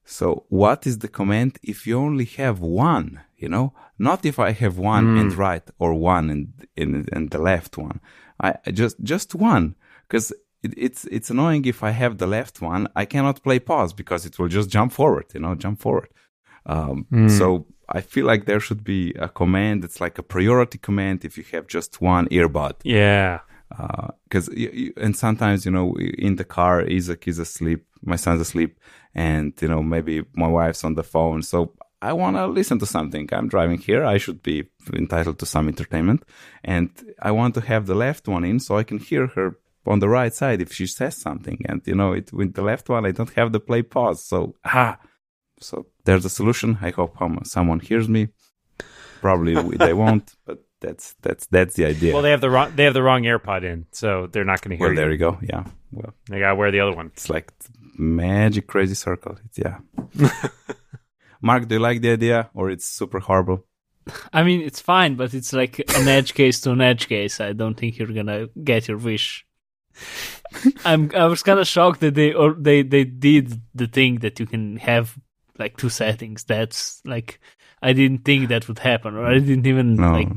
So what is the command if you only have one, you know, not if I have one Mm. and right or one and, and, and the left one. I, I just, just one. Cause it, it's, it's annoying if I have the left one. I cannot play pause because it will just jump forward, you know, jump forward. Um, Mm. So I feel like there should be a command that's like a priority command if you have just one earbud. Yeah. Because you, and sometimes you know in the car Isaac is asleep, my son's asleep, and you know maybe my wife's on the phone. So I want to listen to something. I'm driving here. I should be entitled to some entertainment, and I want to have the left one in so I can hear her on the right side if she says something. And you know, it with the left one, I don't have the play pause. So ah, so there's a solution. I hope someone hears me. Probably they won't, but that's that's that's the idea. Well, they have the wrong they have the wrong AirPod in, so they're not going to hear Well, you. there you go. Yeah. Well, They got to wear the other one. it's like magic crazy circle. It's yeah. Mark, do you like the idea or it's super horrible? I mean, it's fine, but it's like an edge case to an edge case. I don't think you're gonna get your wish. I'm. I was kind of shocked that they or they they did the thing that you can have like two settings. That's like I didn't think that would happen, or I didn't even No. like.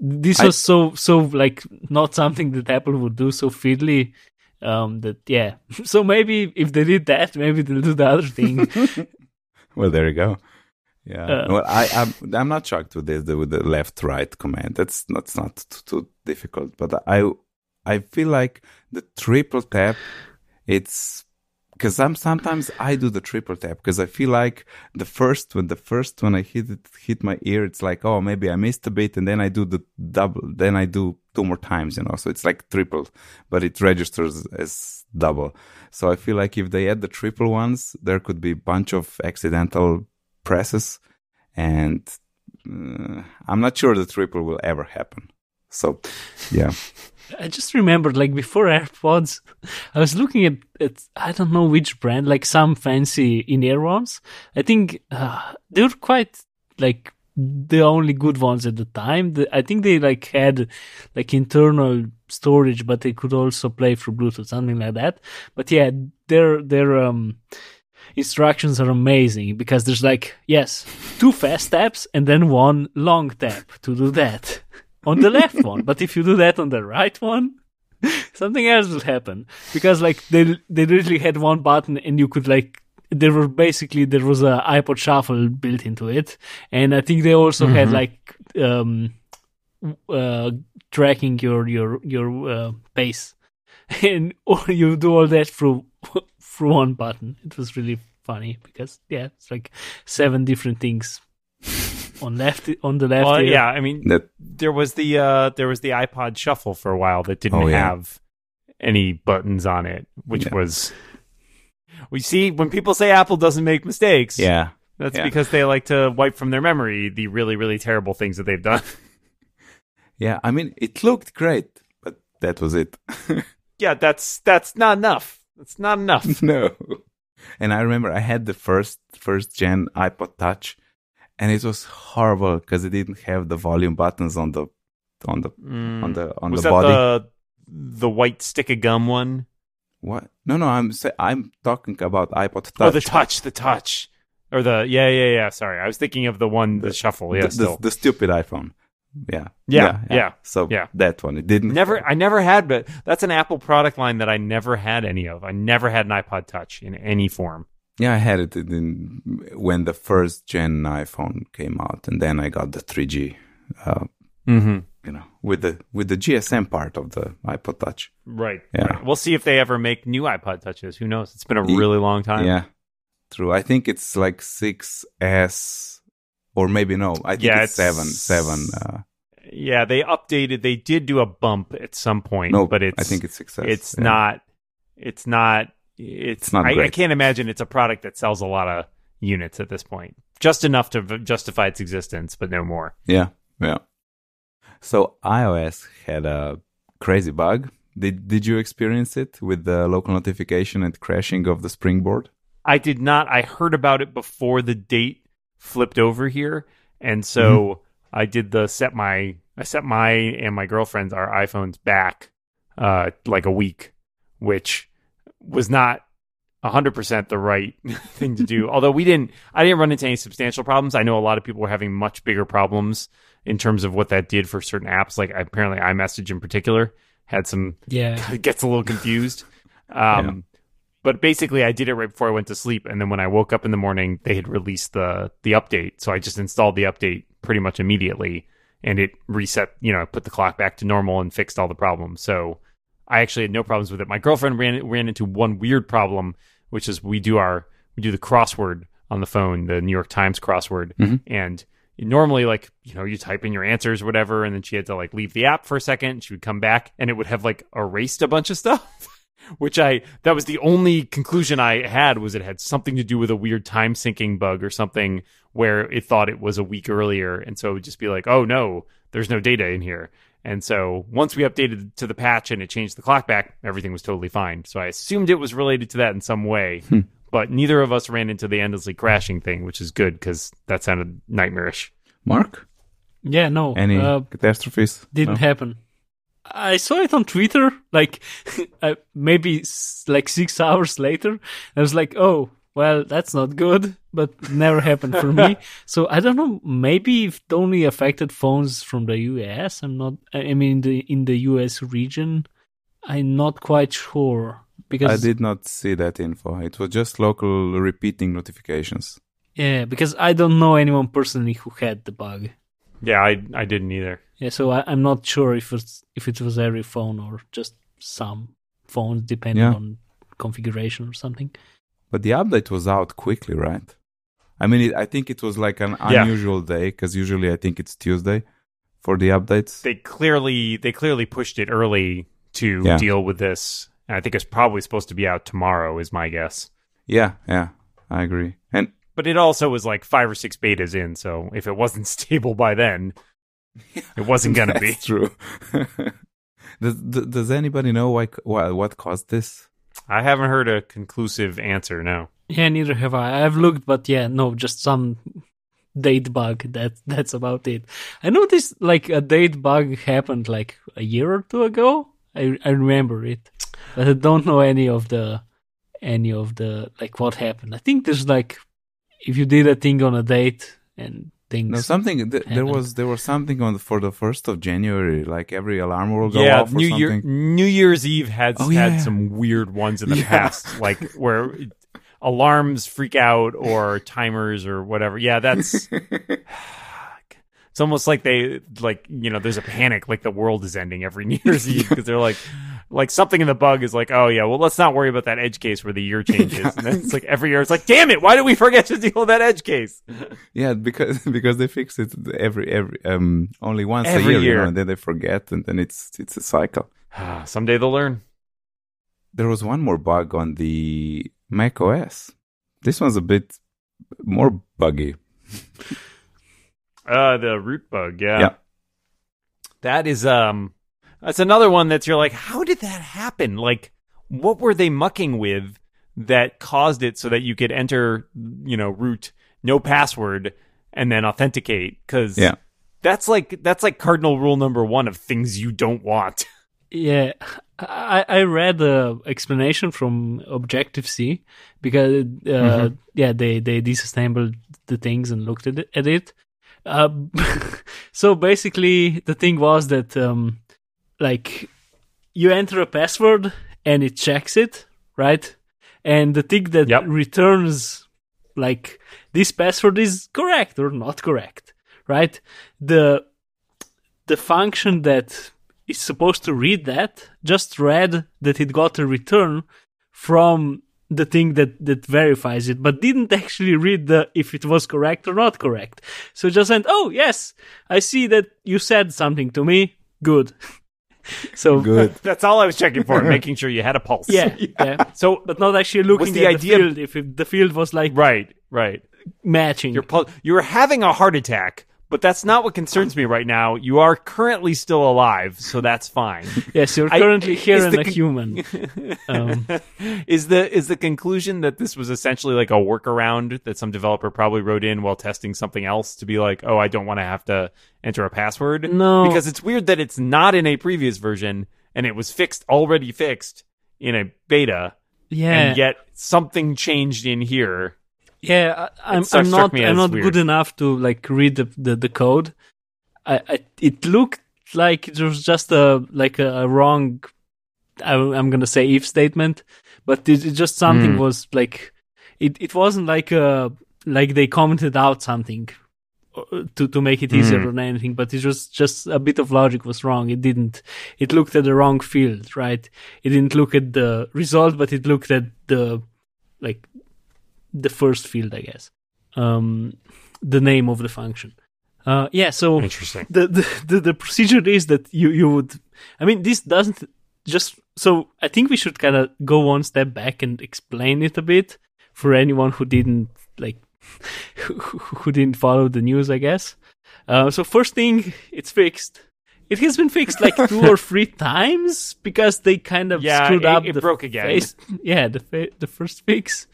This I- was so so like not something that Apple would do so fiddly. Um, that yeah. So maybe if they did that, maybe they'll do the other thing. Well, there you go. Yeah. Uh, well, I, I'm I'm not shocked with this with the left right command. That's that's not too, too difficult. But I I feel like the triple tap. It's because I'm sometimes I do the triple tap because I feel like the first when the first when I hit it hit my ear, it's like oh maybe I missed a bit, and then I do the double, then I do two more times, you know. So it's like triple, but it registers as double. So I feel like if they add the triple ones, there could be a bunch of accidental presses, and uh, I'm not sure the triple will ever happen. So, yeah, I just remembered, like before AirPods, I was looking at, at I don't know which brand, like some fancy in-ear ones. I think uh, they were quite like the only good ones at the time. The, I think they like had like internal storage, but they could also play through Bluetooth, something like that. But yeah, their their um instructions are amazing because there's like yes, two fast taps and then one long tap to do that on the left one. But if you do that on the right one, something else will happen because like they they literally had one button and you could like there were basically there was a iPod Shuffle built into it, and I think they also had like um uh tracking your your your uh, pace, and or you do all that through through one button. It was really funny because yeah, it's like seven different things. On left on the left. Well, ear. yeah, I mean, That there was the uh, there was the iPod Shuffle for a while that didn't Oh, yeah. have any buttons on it, which Yeah. was. We see when people say Apple doesn't make mistakes. yeah. that's yeah. because they like to wipe from their memory the really really terrible things that they've done. Yeah, I mean, it looked great, but that was it. yeah, that's that's not enough. That's not enough. no. And I remember I had the first first gen iPod Touch, and it was horrible because it didn't have the volume buttons on the on the on the on Mm. Was the that body. the the white stick of gum one? What? No, no. I'm I'm talking about iPod Touch. Oh, the touch, the touch, or the yeah, yeah, yeah. Sorry, I was thinking of the one, the, shuffle. Yeah, the, the, the stupid iPhone. Yeah. Yeah, yeah. So Yeah. that one. It didn't Never, I never had, but that's an Apple product line that I never had any of. I never had an iPod Touch in any form. Yeah, I had it in when the first gen iPhone came out, and then I got the 3G. Uh, Mm-hmm. you know, with the with the GSM part of the iPod Touch. Right. Yeah. right. We'll see if they ever make new iPod Touches. Who knows? It's been a really long time. Yeah, true. I think it's like 6S, or maybe no. I think Yeah, it's, seven, it's- seven. Uh, Yeah, they updated. They did do a bump at some point. no, but it's. I think it's 6S. it's yeah. not. It's not. It's, not I, I can't imagine it's a product that sells a lot of units at this point. Just enough to v- justify its existence, but no more. Yeah, yeah. So iOS had a crazy bug. Did Did you experience it with the local notification and crashing of the Springboard? I did not. I heard about it before the date flipped over here, and so Mm-hmm. I did the set my I set my and my girlfriend's our iPhones back uh like a week, which was not hundred percent the right thing to do. Although we didn't, I didn't run into any substantial problems. I know a lot of people were having much bigger problems in terms of what that did for certain apps. Like apparently iMessage in particular had some yeah. it gets a little confused. Um, But basically, I did it right before I went to sleep, and then when I woke up in the morning, they had released the the update. So I just installed the update pretty much immediately, and it reset. You know, put the clock back to normal and fixed all the problems. So I actually had no problems with it. My girlfriend ran ran into one weird problem, which is we do our we do the crossword on the phone, the New York Times crossword, Mhm. and normally like you know you type in your answers or whatever and then she had to like leave the app for a second she would come back and it would have like erased a bunch of stuff which i that was the only conclusion i had was it had something to do with a weird time syncing bug or something where it thought it was a week earlier and so it would just be like oh no there's no data in here and so once we updated to the patch and it changed the clock back everything was totally fine so i assumed it was related to that in some way but neither of us ran into the endlessly crashing thing which is good because that sounded nightmarish Mark, Yeah, no. any uh, catastrophes? didn't No? happen. I saw it on Twitter, like uh, maybe s- like six hours later. I was like, "Oh, well, that's not good," but never happened for me. So I don't know. Maybe it only affected phones from the US. I'm not. I I mean, in the in the US region, I'm not quite sure because I did not see that info. It was just local repeating notifications. yeah, because I don't know anyone personally who had the bug. Yeah, I I didn't either. Yeah, so I, I'm not sure if it's if it was every phone or just some phones, depending Yeah. on configuration or something. But the update was out quickly, right? I mean, it, I think it was like an Yeah. unusual day because usually I think it's Tuesday for the updates. They clearly they clearly pushed it early to Yeah. deal with this. And I think it's probably supposed to be out tomorrow, is my guess. Yeah, yeah, I agree. And But it also was like five or six betas in, so if it wasn't stable by then, it wasn't gonna be. True. does, does anybody know why, why what caused this? I haven't heard a conclusive answer. No. Yeah, neither have I. I've looked, but yeah, no, just some date bug. That that's about it. I noticed like a date bug happened like a year or two ago. I I remember it, but I don't know any of the any of the like what happened. I think there's like if you did a thing on a date and things. No, something. Th- there was there was something on the, for the first of January. Like every alarm will go yeah, off or New Year something. New Year's Eve had Oh, had yeah. some weird ones in the Yeah. past, like where it- alarms freak out or timers or whatever. Yeah, that's it's almost like they like you know there's a panic like the world is ending every New Year's Eve because they're like like something in the bug is like, oh yeah, well let's not worry about that edge case where the year changes. and then it's like every year it's like, damn it, why did we forget to deal with that edge case? Yeah, because because they fix it every every um only once Every a year, you know, and then they forget, and then it's it's a cycle. Someday they'll learn. There was one more bug on the Mac OS. This one's a bit more buggy. Uh, the root bug, yeah. Yeah. That is um that's another one that's you're like, how did that happen? Like what were they mucking with that caused it so that you could enter, you know, root no password and then authenticate cuz Yeah. that's like that's like cardinal rule number 1 of things you don't want. Yeah, I, I read the explanation from Objective-See because uh, yeah they they disassembled the things and looked at it. At it. Uh, so basically, the thing was that um, like you enter a password and it checks it right, and the thing that Yep. returns like this password is correct or not correct, right? The the function that is supposed to read that just read that it got a return from the thing that, that verifies it, but didn't actually read the if it was correct or not correct. So just went, oh yes, I see that you said something to me. Good. so Good. that's all I was checking for, making sure you had a pulse. yeah, yeah. So But not actually looking the at idea- the field. If it, the field was like right, right. matching. You're pul- you're having a heart attack, but that's not what concerns me right now. You are currently still alive, so that's fine. yes, you're currently is here and the a con- human. Um, is the is the conclusion that this was essentially like a workaround that some developer probably wrote in while testing something else to be like, oh, I don't want to have to enter a password? No. because it's weird that it's not in a previous version and it was fixed already fixed in a beta, yeah, and yet something changed in here. Yeah, I, I'm not. I'm not weird. good enough to like read the the, the code. I, I it looked like it was just a like a, a wrong. I, I'm gonna say if statement, but it, it just something Hmm. was like it. It wasn't like a like they commented out something uh, to to make it easier or anything, but it was just a bit of logic was wrong. It didn't. It looked at the wrong field, right? It didn't look at the result, but it looked at the like the first field, I guess. Um, the name of the function. Uh, yeah. So Interesting. the, the the the procedure is that you you would. I mean, this doesn't just. So I think we should kind of go one step back and explain it a bit for anyone who didn't like who, didn't follow the news. I guess. Uh, so first thing, it's fixed. It has been fixed like two or three times because they kind of Yeah, screwed it- up it the broke again. face- yeah, the fa- the first fix,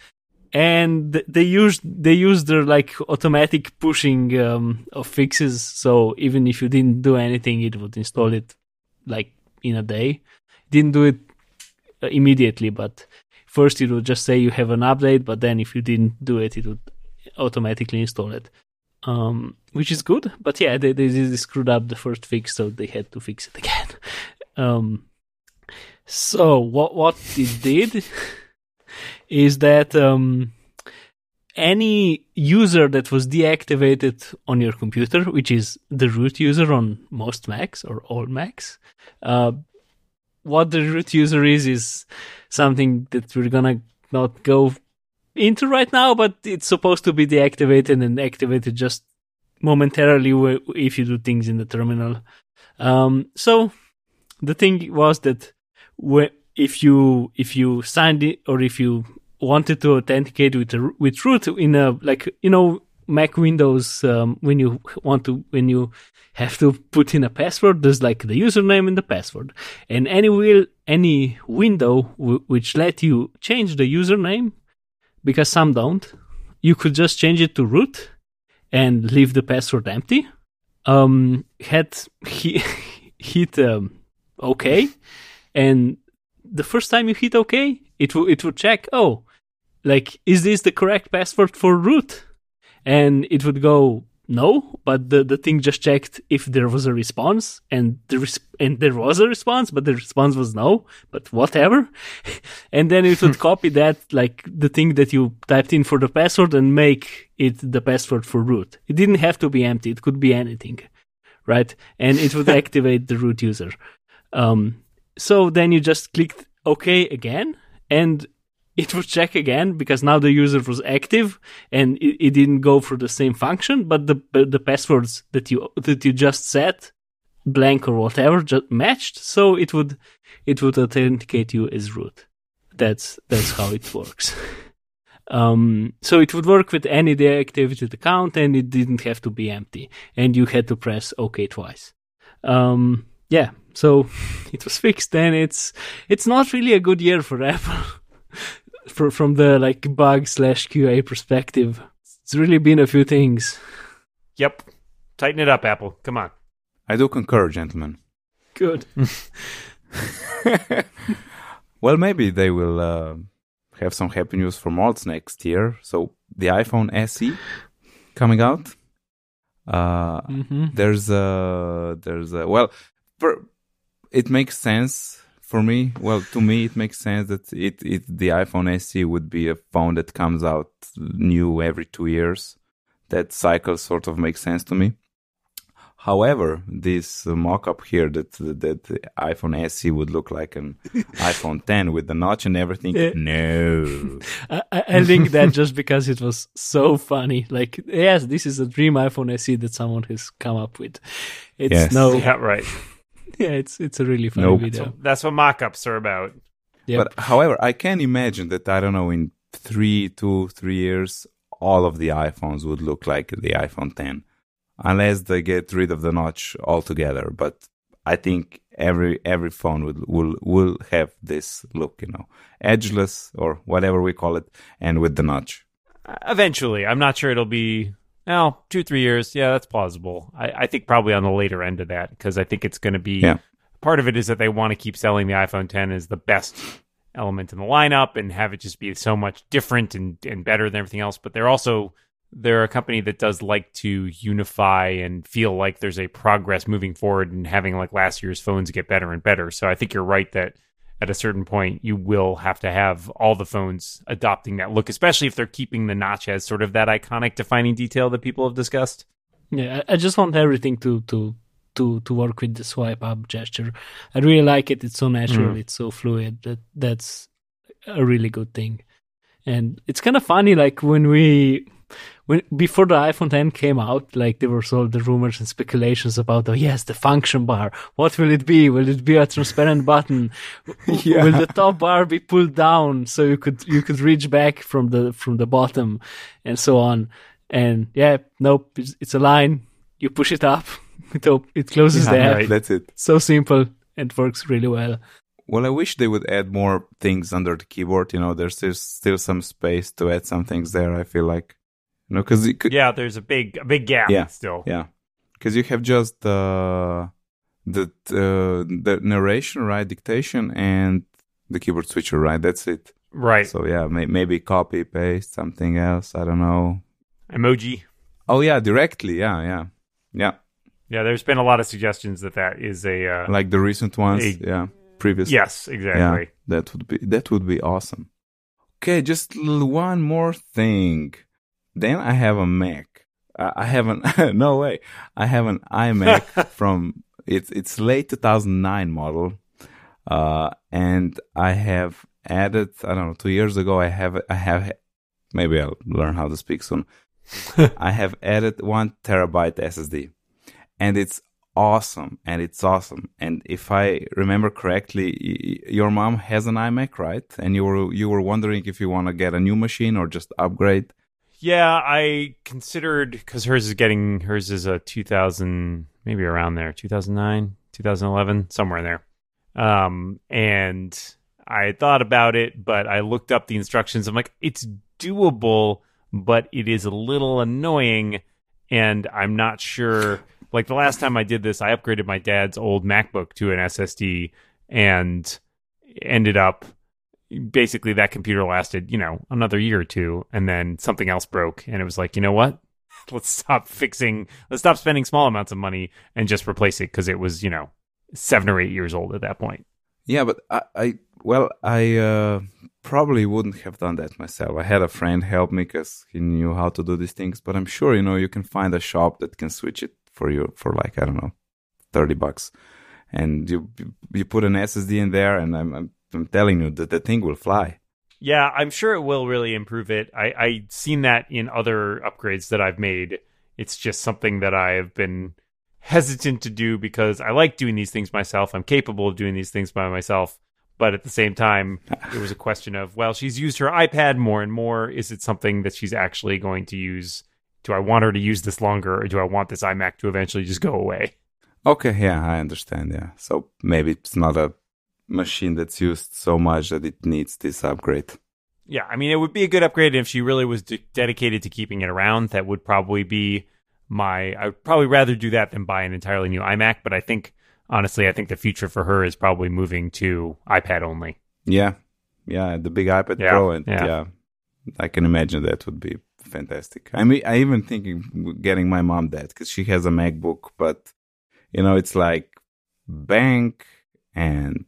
and they used they used their like automatic pushing um, of fixes. So even if you didn't do anything, it would install it like in a day. Didn't do it uh, immediately, but first it would just say you have an update, but then if you didn't do it, it would automatically install it. Um, which is good, but yeah, they, they, they screwed up the first fix, so they had to fix it again. Um, so what what it did is that um, any user that was deactivated on your computer, which is the root user on most Macs or all Macs, uh, what the root user is is something that we're gonna not go into right now, but it's supposed to be deactivated and activated just momentarily if you do things in the terminal. Um, so the thing was that if you if you signed it or if you wanted to authenticate with with root in a like you know Mac Windows um, when you want to when you have to put in a password there's like the username and the password. And any will any window w- which let you change the username because some don't you could just change it to root and leave the password empty. Um had he hit um, okay and the first time you hit okay it will it would check oh like is this the correct password for root? And it would go no but the, the thing just checked if there was a response and the res- and there was a response but the response was no but whatever. And then it would copy that like the thing that you typed in for the password and make it the password for root. It didn't have to be empty. It could be anything right? And it would activate the root user. Um so then you just clicked OK again, and it would check again because now the user was active and it, it didn't go through the same function, but the the passwords that you that you just set blank or whatever just matched, so it would it would authenticate you as root. That's that's how it works. Um, so it would work with any deactivated account and it didn't have to be empty and you had to press OK twice. Um, yeah, so it was fixed and it's, it's not really a good year for Apple for, from the like bug slash QA perspective. It's really been a few things. Yep. Tighten it up, Apple. Come on. I do concur, gentlemen. Good. well, maybe they will uh, have some happy news for mods next year. So the iPhone SE coming out. Uh, hmm there's a there's a well, per, it makes sense for me. Well, to me, it makes sense that it it the iPhone SE would be a phone that comes out new every two years. That cycle sort of makes sense to me. However, this uh, mock-up here that that the iPhone SE would look like an iPhone 10 with the notch and everything. Yeah. No. I, I I think that just because it was so funny. Like, yes, this is a dream iPhone SE that someone has come up with. It's Yes. no, Yeah, right. yeah, it's it's a really funny Nope. video. That's what mock-ups are about. Yep. But however, I can imagine that I don't know in three, two, three years, all of the iPhones would look like the iPhone 10, unless they get rid of the notch altogether. But I think every every phone will will will have this look, you know, edgeless or whatever we call it, and with the notch. Uh, eventually, I'm not sure it'll be. No, two three years. Yeah, that's plausible. I, I think probably on the later end of that because I think it's going to be. Yeah. Part of it is that they want to keep selling the iPhone 10 as the best element in the lineup and have it just be so much different and, and better than everything else. But they're also they're a company that does like to unify and feel like there's a progress moving forward and having like last year's phones get better and better. So I think you're right that at a certain point you will have to have all the phones adopting that look, especially if they're keeping the notch as sort of that iconic defining detail that people have discussed. Yeah, I just want everything to to to to work with the swipe up gesture. I really like it. It's so natural. Mm. It's so fluid. That that's a really good thing. And it's kind of funny, like when we when before the iPhone 10 came out, like there were all the rumors and speculations about, oh yes, the function bar. What will it be? Will it be a transparent button? Yeah. Will the top bar be pulled down so you could you could reach back from the from the bottom, and so on? And yeah, nope, it's, it's a line. You push it up, it op- it closes the app. right. That's it. So simple and works really well. Well, I wish they would add more things under the keyboard. You know, there's, there's still some space to add some things there. I feel like, you know, because it could, Yeah, there's a big a big gap Yeah. still. Yeah, because you have just the the uh, the narration, right, dictation, and the keyboard switcher, right. That's it. Right. So yeah, may- maybe copy paste something else. I don't know. Emoji. Oh yeah, directly. Yeah, yeah, yeah. Yeah, there's been a lot of suggestions that that is a uh, Like the recent ones. Hey. yeah, previous. yes, exactly. Yeah, That would be that would be awesome. Okay, just one more thing. Then I have a Mac. I I have an no way. I have an iMac from it's it's late 2009 model, uh, and I have added I don't know two years ago. I have I have maybe I'll learn how to speak soon. I have added one terabyte SSD, and it's awesome and it's awesome and if i remember correctly your mom has an imac right and you were you were wondering if you want to get a new machine or just upgrade Yeah, I considered because hers is getting hers is a 2000 maybe around there 2009 2011 somewhere in there. Um, and I thought about it, but I looked up the instructions. I'm like, it's doable, but it is a little annoying, and I'm not sure. Like the last time I did this, I upgraded my dad's old MacBook to an SSD, and ended up basically that computer lasted, you know, another year or two, and then something else broke, and it was like, you know what? Let's stop fixing. Let's stop spending small amounts of money and just replace it because it was, you know, seven or eight years old at that point. yeah but i, I well i uh, probably wouldn't have done that myself i had a friend help me because he knew how to do these things but i'm sure you know you can find a shop that can switch it for you for like i don't know 30 bucks and you you put an SSD in there, and I'm I'm, I'm telling you that the thing will fly. Yeah, I'm sure it will really improve it. I I seen that in other upgrades that I've made. It's just something that I have been hesitant to do because I like doing these things myself. I'm capable of doing these things by myself. But at the same time, it was a question of, well, she's used her iPad more and more. Is it something that she's actually going to use? Do I want her to use this longer or do I want this iMac to eventually just go away? Okay, yeah, I understand. Yeah, so maybe it's not a machine that's used so much that it needs this upgrade. Yeah, I mean, it would be a good upgrade if she really was de- dedicated to keeping it around. That would probably be my. I would probably rather do that than buy an entirely new iMac. But I think, honestly, I think the future for her is probably moving to iPad only. Yeah, yeah, the big iPad Yeah, Pro, and yeah. yeah. I can imagine that would be fantastic. I mean, I even thinking getting my mom that because she has a MacBook, but you know, it's like bank and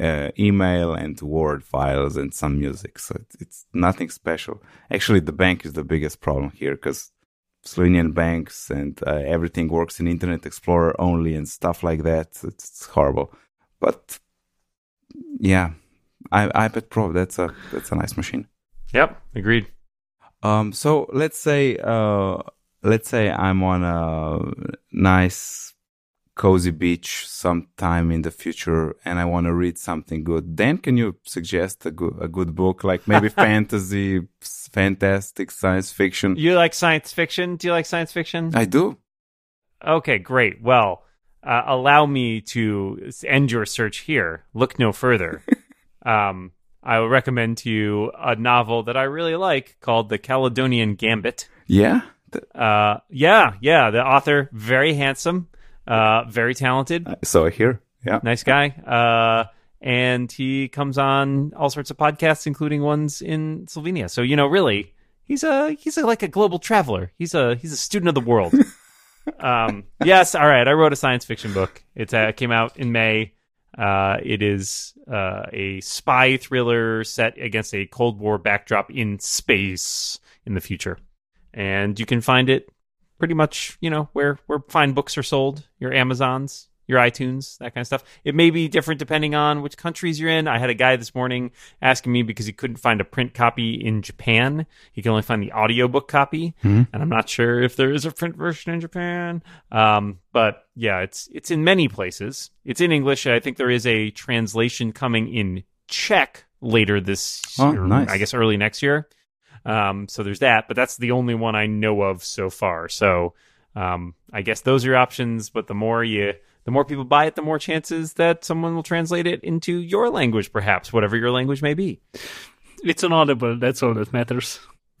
uh, email and Word files and some music. So it's, it's nothing special. Actually, the bank is the biggest problem here because Slovenian banks and uh, everything works in Internet Explorer only and stuff like that. It's, it's horrible. But yeah, I, iPad Pro. That's a that's a nice machine. Yep, agreed. Um, so let's say, uh, let's say I'm on a nice, cozy beach sometime in the future, and I want to read something good. Then, can you suggest a good a good book, like maybe fantasy, fantastic science fiction? You like science fiction? Do you like science fiction? I do. Okay, great. Well, uh, allow me to end your search here. Look no further. um, I will recommend to you a novel that I really like called The Caledonian Gambit. Yeah. Uh, yeah, yeah. The author, very handsome, uh, very talented, So I hear. Yeah. nice guy. Uh, and he comes on all sorts of podcasts, including ones in Slovenia. So you know, really, he's a he's a, like a global traveler. He's a he's a student of the world. um, yes, all right. I wrote a science fiction book. It uh, came out in May. Uh, it is uh, a spy thriller set against a Cold War backdrop in space in the future, and you can find it pretty much, you know, where where fine books are sold, your Amazons, your iTunes, that kind of stuff. It may be different depending on which countries you're in. I had a guy this morning asking me because he couldn't find a print copy in Japan. He can only find the audiobook copy, and I'm not sure if there is a print version in Japan. Um, but yeah, it's it's in many places. It's in English. I think there is a translation coming in Czech later this Oh, year, nice. I guess early next year. Um, so there's that, but that's the only one I know of so far. So um, I guess those are your options. But the more you, the more people buy it, the more chances that someone will translate it into your language, perhaps whatever your language may be. It's an audible. That's all that matters.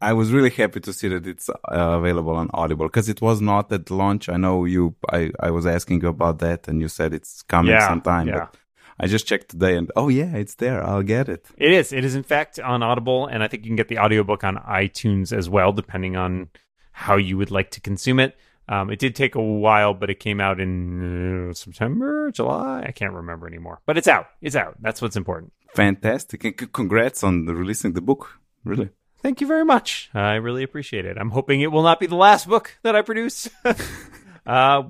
I was really happy to see that it's uh, available on Audible because it was not at launch. I know you. I, I was asking you about that, and you said it's coming Yeah, sometime. yeah. But I just checked today, and oh yeah, it's there. I'll get it. It is. It is in fact on Audible, and I think you can get the audiobook on iTunes as well, depending on how you would like to consume it. Um, it did take a while, but it came out in uh, September, July. I can't remember anymore. But it's out. It's out. That's what's important. Fantastic, and c- congrats on the releasing the book. Really. Thank you very much. I really appreciate it. I'm hoping it will not be the last book that I produce. uh,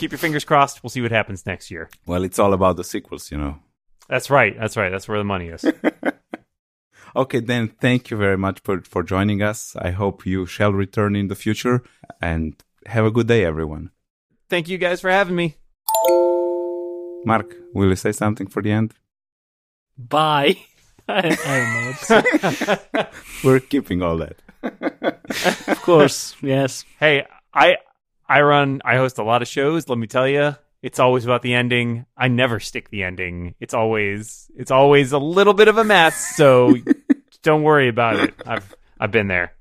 keep your fingers crossed. We'll see what happens next year. Well, it's all about the sequels, you know. That's right. That's right. That's where the money is. Okay, then thank you very much for, for joining us. I hope you shall return in the future and have a good day, everyone. Thank you guys for having me. Mark, will you say something for the end? Bye. I, I don't know. what to say. We're keeping all that. of course, yes. Hey, I I run I host a lot of shows, let me tell you. It's always about the ending. I never stick the ending. It's always it's always a little bit of a mess, so don't worry about it. I've I've been there.